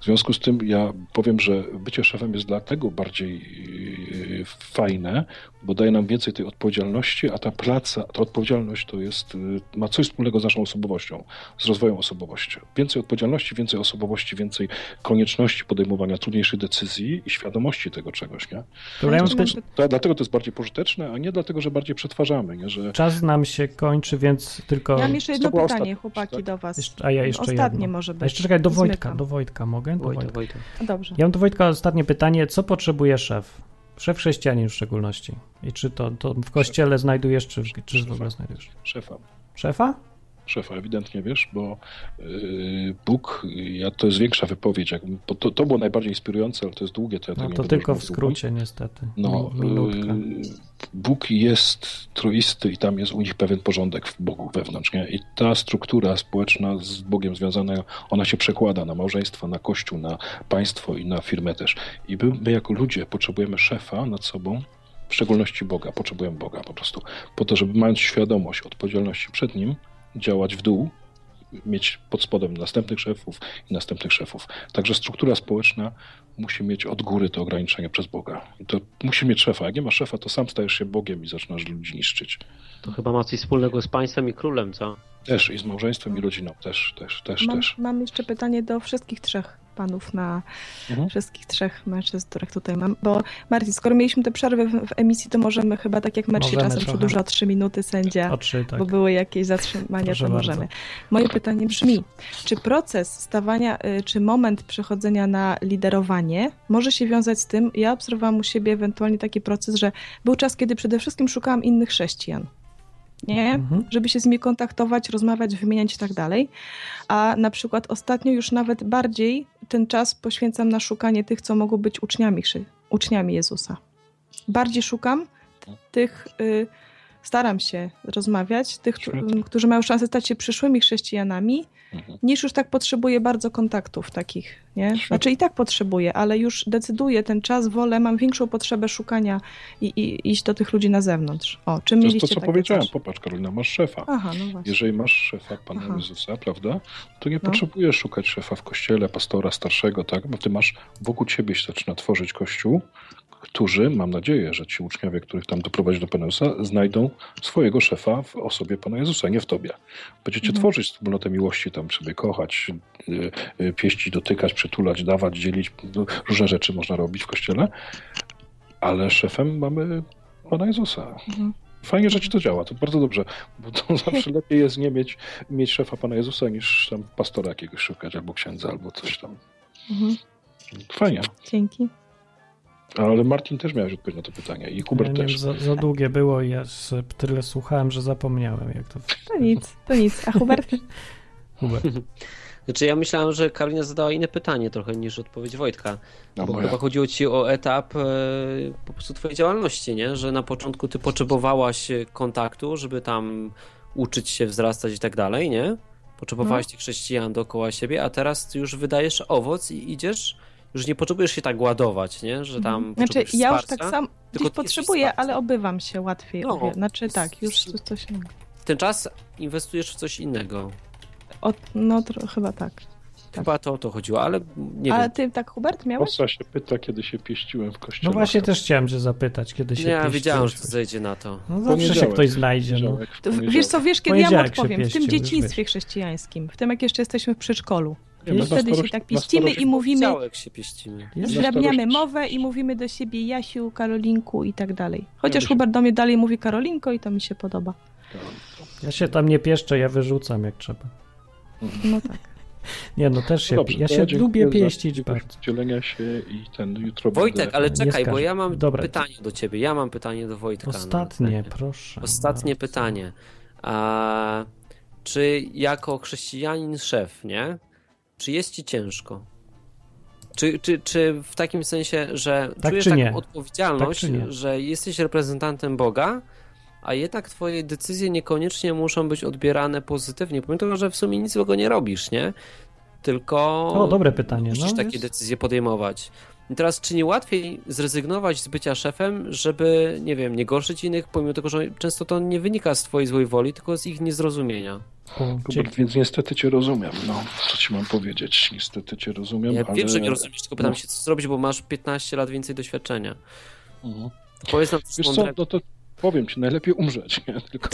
W związku z tym ja powiem, że bycie szefem jest dlatego bardziej yy, fajne, bo daje nam więcej tej odpowiedzialności, a ta praca, ta odpowiedzialność to jest, yy, ma coś wspólnego z naszą osobowością, z rozwojem osobowości. Więcej odpowiedzialności, więcej osobowości, więcej konieczności podejmowania trudniejszych decyzji i świadomości tego czegoś, nie? Mam To, dlatego to jest bardziej pożyteczne, a nie dlatego, że bardziej przetwarzamy, nie? Że Czas nam się kończy, więc tylko. Ja mam jeszcze jedno pytanie, ostatnia, chłopaki, tak? do was. Jeszcze- a ja jeszcze Ostatnie jedno. może być. A jeszcze czekaj, do Wojtka, Zmykam. do Wojtka mogę? Do Wojtka. Wojtek. Dobrze. Ja mam do Wojtka ostatnie pytanie. Co potrzebuje szef? Szef chrześcijanin w szczególności. I czy to, to w kościele znajdujesz, czy, w- czy w ogóle znajdujesz? szefa. Szefa? Szefa, ewidentnie wiesz, bo yy, Bóg, ja, to jest większa wypowiedź, jak, bo to, to było najbardziej inspirujące, ale to jest długie, to ja No to tylko w rozmawiał długo. skrócie, niestety. No, Minutka. yy, Bóg jest troisty i tam jest u nich pewien porządek w Bogu wewnątrz, nie? I ta struktura społeczna z Bogiem związana, ona się przekłada na małżeństwo, na kościół, na państwo i na firmę też. I my jako ludzie potrzebujemy szefa nad sobą, w szczególności Boga, potrzebujemy Boga po prostu, po to, żeby mając świadomość odpowiedzialności przed Nim, działać w dół, mieć pod spodem następnych szefów i następnych szefów. Także struktura społeczna musi mieć od góry to ograniczenie przez Boga. I to musi mieć szefa. Jak nie ma szefa, to sam stajesz się Bogiem i zaczynasz ludzi niszczyć. To chyba ma coś wspólnego z państwem i królem, co? Też i z małżeństwem i rodziną. Też, też, też, Mam, też. mam jeszcze pytanie do wszystkich trzech panów na Mhm. wszystkich trzech mężczyzn, których tutaj mam. Bo Marcin, skoro mieliśmy te przerwy w, w emisji, to możemy chyba tak jak Możemy czasem trochę. przedłuża o trzy minuty sędzia, trzy, tak. bo były jakieś zatrzymania, Proszę to bardzo. możemy. Moje pytanie brzmi, czy proces stawania, y, czy moment przechodzenia na liderowanie może się wiązać z tym, ja obserwowałam u siebie ewentualnie taki proces, że był czas, kiedy przede wszystkim szukałam innych chrześcijan. Nie? Mhm. żeby się z nimi kontaktować, rozmawiać, wymieniać i tak dalej. A na przykład ostatnio już nawet bardziej ten czas poświęcam na szukanie tych, co mogą być uczniami, uczniami Jezusa. Bardziej szukam tych, y, staram się rozmawiać, tych, którzy mają szansę stać się przyszłymi chrześcijanami, Mhm. niż już tak potrzebuję bardzo kontaktów takich, nie? Znaczy i tak potrzebuję, ale już decyduję ten czas, wolę, mam większą potrzebę szukania i, i iść do tych ludzi na zewnątrz. O, czym To jest mieliście to, co powiedziałem. coś? Popatrz, Karolina, masz szefa. Aha, no właśnie. Jeżeli masz szefa Pana Aha. Jezusa, prawda, to nie No. potrzebujesz szukać szefa w kościele, pastora starszego, tak? Bo ty masz wokół ciebie się zaczyna tworzyć kościół, którzy, mam nadzieję, że ci uczniowie, których tam doprowadzi do Peneusa, znajdą swojego szefa w osobie Pana Jezusa, nie w tobie. Będziecie Mhm. tworzyć wspólnotę miłości, tam sobie kochać, y, y, pieścić, dotykać, przytulać, dawać, dzielić. No, różne rzeczy można robić w kościele, ale szefem mamy Pana Jezusa. Mhm. Fajnie, że ci to działa, to bardzo dobrze, bo to zawsze lepiej jest nie mieć, mieć szefa Pana Jezusa, niż tam pastora jakiegoś szukać, albo księdza, albo coś tam. Mhm. Fajnie. Dzięki. Ale Martin też miałeś odpowiedź na to pytanie i Ja Hubert wiem, też. za, za długie było i ja tyle słuchałem, że zapomniałem jak to... To nic, to nic. A Hubert? Hubert. Znaczy ja myślałem, że Karolina zadała inne pytanie trochę niż odpowiedź Wojtka. No, Bo moja. chyba chodziło ci o etap e, po prostu twojej działalności, nie? Że na początku ty potrzebowałaś kontaktu, żeby tam uczyć się, wzrastać i tak dalej, nie? Potrzebowałaś No. tych chrześcijan dookoła siebie, a teraz ty już wydajesz owoc i idziesz, już nie potrzebujesz się tak ładować, nie? Że tam Mhm. Znaczy, ja już wsparcia. tak sam tylko gdzieś potrzebuję, wsparciem. ale obywam się łatwiej. No. obie- Znaczy tak, już coś, coś Ten czas inwestujesz w coś innego. o, No tro, chyba tak. Chyba to o to chodziło, ale nie A wiem. ty tak, Hubert, miałeś? Osa się pyta, kiedy się pieściłem w kościele. No właśnie też chciałem cię zapytać, kiedy się Nie, ja pieściłeś. wiedziałem, że to zejdzie na to. No zawsze się ktoś znajdzie, no. To, wiesz co, wiesz, kiedy ja mu się odpowiem? W tym dzieciństwie chrześcijańskim, w tym jak jeszcze jesteśmy w przedszkolu. Nie, no, Wtedy się tak pieścimy i mówimy, się pieścimy. Zdrabniamy mowę i mówimy do siebie Jasiu, Karolinku i tak dalej. Chociaż Hubert do mnie dalej mówi Karolinko i to mi się podoba. Ja się tam nie pieszczę, ja wyrzucam jak trzeba. No tak. Nie, no też się, Dobrze, ja się lubię za pieścić możliwość bardzo. Dzielenia się i ten jutro Wojtek, będę... ale czekaj, bo ja mam Dobra. pytanie do ciebie. Ja mam pytanie do Wojtka. Ostatnie, No, proszę. Ostatnie bardzo. pytanie. A, czy jako chrześcijanin szef, nie? Czy jest ci ciężko? Czy, czy, czy w takim sensie, że Tak czujesz taką nie? odpowiedzialność, Tak czy nie? że jesteś reprezentantem Boga, a jednak twoje decyzje niekoniecznie muszą być odbierane pozytywnie, pomimo tego, że w sumie nic złego nie robisz, nie? Tylko O, dobre pytanie, musisz no, takie jest. decyzje podejmować. I teraz, czy nie łatwiej zrezygnować z bycia szefem, żeby, nie wiem, nie gorszyć innych, pomimo tego, że często to nie wynika z twojej złej woli, tylko z ich niezrozumienia. Dzięki. więc niestety cię rozumiem. No, co ci mam powiedzieć? Niestety cię rozumiem, Ja ale... wiem, że nie rozumiesz, tylko pytam no. się, co zrobić, bo masz 15 lat więcej doświadczenia. Mhm. Powiedz nam co, mądrego. no to powiem ci, najlepiej umrzeć, nie? Tylko...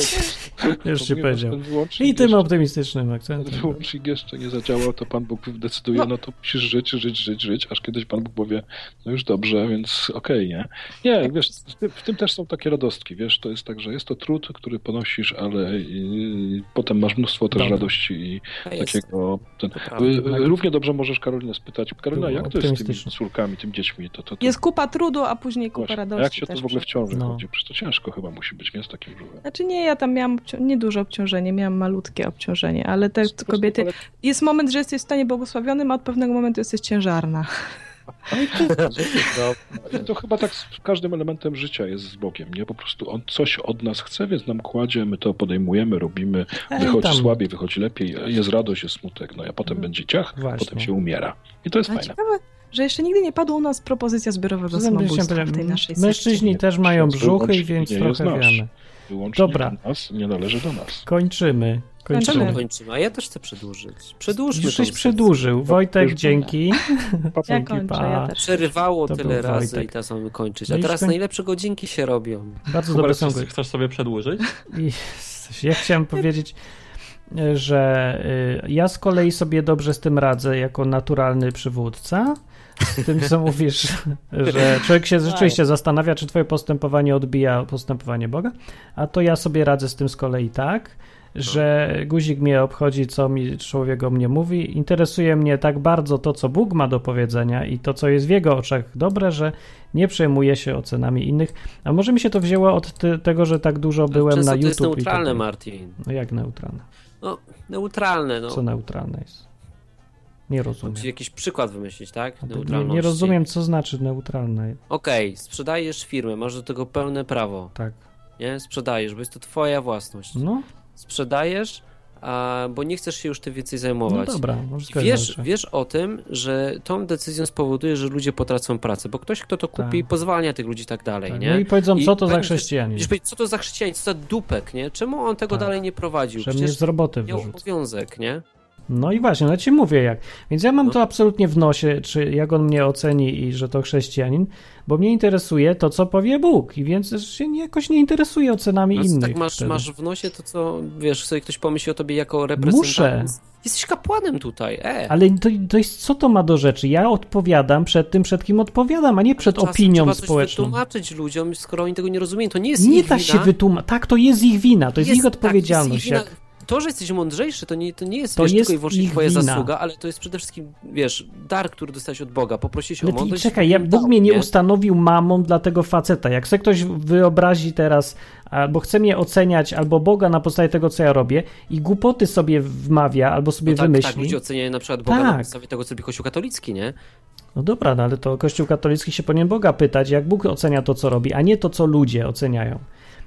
Już ci powiedział. I tym jeszcze- optymistycznym ten akcentem. wyłącznik jeszcze nie zadziałał, to Pan Bóg decyduje, No. no to musisz żyć, żyć, żyć, żyć, aż kiedyś Pan Bóg powie, no już dobrze, więc okej, nie? Nie, wiesz, w tym, w tym też są takie radostki, wiesz, to jest tak, że jest to trud, który ponosisz, ale yy, potem masz mnóstwo też Dobra. radości i takiego... Ten, prawda. Yy, Równie dobrze możesz Karolinę spytać, Karolina, jak to jest z tymi córkami, tym dziećmi? To, to, to, Jest kupa trudu, a później kupa właśnie, radości jak się to w ogóle w ciąży No. chodzi? Przecież to ciężko chyba musi być, nie? Z takim brzuchem. Znaczy nie, ja tam miałam obcią- nieduże obciążenie, miałam malutkie obciążenie, ale te kobiety... ale- Jest moment, że jesteś w stanie błogosławionym, a od pewnego momentu jesteś ciężarna. I to chyba tak z każdym elementem życia jest z Bogiem, nie? Po prostu On coś od nas chce, więc nam kładzie, my to podejmujemy, robimy, wychodzi słabiej, wychodzi lepiej, jest radość, jest smutek, no a potem będzie ciach, Właśnie. potem się umiera. I to jest Ale fajne. ciekawe, że jeszcze nigdy nie padła u nas propozycja zbiorowego samobójstwa w tej naszej Mężczyźni sekcie. też mają brzuchy, więc nie trochę wiemy. Wyłącznie Dobra. do nas, nie należy do nas. Kończymy. Kończymy. Kończymy. Kończymy, a ja też chcę przedłużyć. Przedłużmy Już przedłużył. Wojtek, dzięki. Pa. Ja kończę, ja też. Przerywało To tyle razy Wojtek. i teraz mamy kończyć. No A i teraz najlepsze godzinki się robią. Bardzo dobre są chcesz, chcesz sobie przedłużyć? Ja chciałem powiedzieć, że y, ja z kolei sobie dobrze z tym radzę jako naturalny przywódca. Tym, co mówisz, że człowiek się rzeczywiście zastanawia, czy twoje postępowanie odbija postępowanie Boga, a to ja sobie radzę z tym z kolei tak, że guzik mnie obchodzi, co mi człowiek o mnie mówi. Interesuje mnie tak bardzo to, co Bóg ma do powiedzenia i to, co jest w jego oczach dobre, że nie przejmuję się ocenami innych. A może mi się to wzięło od te, tego, że tak dużo byłem Często na to jest YouTube. i neutralne, tak. Martin. No jak neutralne? No, neutralne, no. Co neutralne jest? Nie rozumiem. Ci jakiś przykład wymyślić, tak? To Nie, Neutralności. nie rozumiem, co znaczy neutralne. Okej, sprzedajesz firmę, masz do tego pełne prawo, Tak. nie? Sprzedajesz, bo jest to twoja własność. No, Sprzedajesz, a, bo nie chcesz się już tym więcej no zajmować. dobra. Może zgodzę Wiesz, wiesz o tym, że tą decyzją spowoduje, że ludzie potracą pracę, bo ktoś, kto to kupi, Tak. pozwalnia tych ludzi i tak dalej, Tak. nie? No i powiedzą, co to za chrześcijanin. Co to za chrześcijanin, co za dupek, nie? Czemu on tego Tak. dalej nie prowadził? Że mnie Przecież z roboty miał wyrzuca. obowiązek, nie? No i właśnie, no ci mówię jak. Więc ja mam No. to absolutnie w nosie, czy jak on mnie oceni i że to chrześcijanin, bo mnie interesuje to, co powie Bóg i więc się nie- jakoś nie interesuje ocenami No, innych. tak masz, wtedy. masz w nosie to, co, wiesz, sobie ktoś pomyśli o tobie jako reprezentant. Muszę. Jesteś kapłanem tutaj, e. Ale to, to jest, co to ma do rzeczy? Ja odpowiadam przed tym, przed kim odpowiadam, a nie przed Czasem opinią trzeba społeczną. wytłumaczyć ludziom, skoro oni tego nie rozumieją. To nie jest Nie ich da wina. się wytłumaczyć. Tak, to jest ich wina, to jest, ich tak, odpowiedzialność. jest ich jak... To, że jesteś mądrzejszy, to nie, to nie jest, To wiesz, jest tylko i wyłącznie twoja wina. zasługa, ale to jest przede wszystkim, wiesz, dar, który dostałeś od Boga. Poprosiłeś Ale o mądrość. czekaj, ja, Bóg mnie nie ustanowił mamą dla tego faceta. Jak sobie ktoś wyobrazi teraz, albo chce mnie oceniać, albo Boga na podstawie tego, co ja robię i głupoty sobie wmawia, albo sobie No tak, wymyśli. tak, ludzie oceniają na przykład Boga na Tak. podstawie tego, co robi Kościół katolicki, nie? No dobra, no ale to Kościół katolicki się powinien Boga pytać, jak Bóg ocenia to, co robi, a nie to, co ludzie oceniają.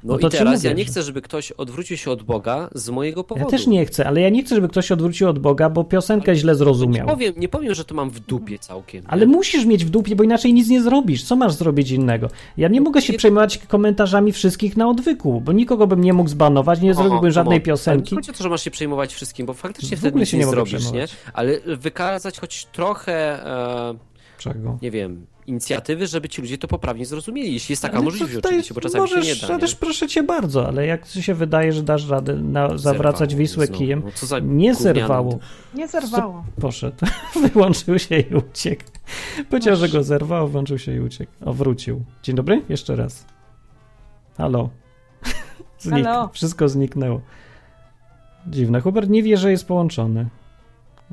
No, No to i teraz ja nie chcę, żeby ktoś odwrócił się od Boga z mojego powodu. Ja też nie chcę, ale ja nie chcę, żeby ktoś się odwrócił od Boga, bo piosenkę źle Nie zrozumiał. powiem, nie powiem, że to mam w dupie całkiem. Ale nie? musisz mieć w dupie, bo inaczej nic nie zrobisz. Co masz zrobić innego? Ja nie mogę się nie- przejmować komentarzami wszystkich na odwyku, bo nikogo bym nie mógł zbanować, nie zrobiłbym żadnej. Ale piosenki. nie chodzi o to, że masz się przejmować wszystkim, bo faktycznie W wtedy nic się nie, nie zrobisz, nie? Ale wykazać choć trochę, e, Czego? nie wiem, inicjatywy, żeby ci ludzie to poprawnie zrozumieli, jeśli jest taka Ale możliwość to- to oczywiście, bo czasami możesz, się nie da. Ależ proszę cię bardzo, ale jak ci się wydaje, że dasz radę na, zawracać Zerwało Wisłę znowu. kijem, No co za nie zerwało. Nie zerwało. Poszedł, wyłączył się i uciekł. Powiedział, że go zerwał, włączył się i uciekł. O, wrócił. Dzień dobry, jeszcze raz. Halo. Znik... Halo. Wszystko zniknęło. Dziwne. Hubert nie wie, że jest połączony.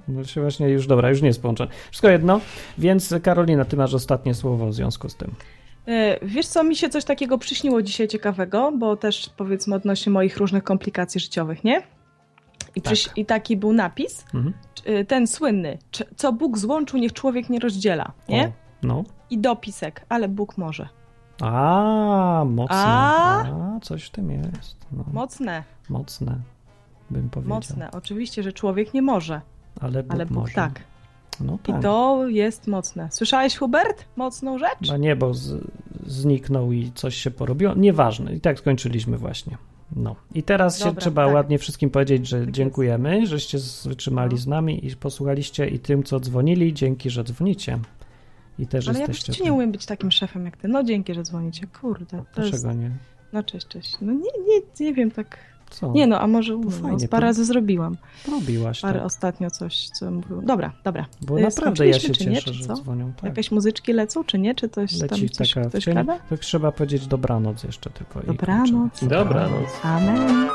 No się właśnie już, dobra, już nie jest połączony. Wszystko jedno, więc Karolina, ty masz ostatnie słowo w związku z tym. E, Wiesz co, mi się coś takiego przyśniło dzisiaj ciekawego, bo też powiedzmy odnośnie moich różnych komplikacji życiowych, nie? I, przyś- Tak. i taki był napis, Mhm. e, ten słynny, co Bóg złączył, niech człowiek nie rozdziela, nie? O, no. I dopisek, ale Bóg może. A, mocne. A? A, coś w tym jest. No, Mocne, mocne, bym powiedział. mocne. Oczywiście, że człowiek nie może, Ale Bóg, ale Bóg może. tak. No I tak. to jest mocne. Słyszałeś, Hubert? Mocną rzecz? A nie, bo z, zniknął i coś się porobiło. Nieważne. I tak skończyliśmy właśnie. No. I teraz się Dobra, trzeba tak. ładnie wszystkim powiedzieć, że jest. dziękujemy, żeście z- wytrzymali No. z nami i posłuchaliście i tym, co dzwonili, dzięki, że dzwonicie. I też Ale ja jesteście. przecież nie umiem być takim szefem jak ty. No dzięki, że dzwonicie. Kurde, to jest... Dlaczego nie? No cześć, cześć. No nie, nie, nie wiem, tak... Co? Nie no, a może fajnie, No, parę razy zrobiłam. Robiłaś Parę tak. ostatnio coś, co mówił. Dobra, dobra. Bo Y, naprawdę ja się nie, cieszę, czy że co? dzwonią. Tak. Jakieś muzyczki lecą, czy nie? Czy coś tam Leci coś, taka ktoś gada? To trzeba powiedzieć dobranoc jeszcze tylko. Dobranoc. kończymy. Dobranoc. Amen.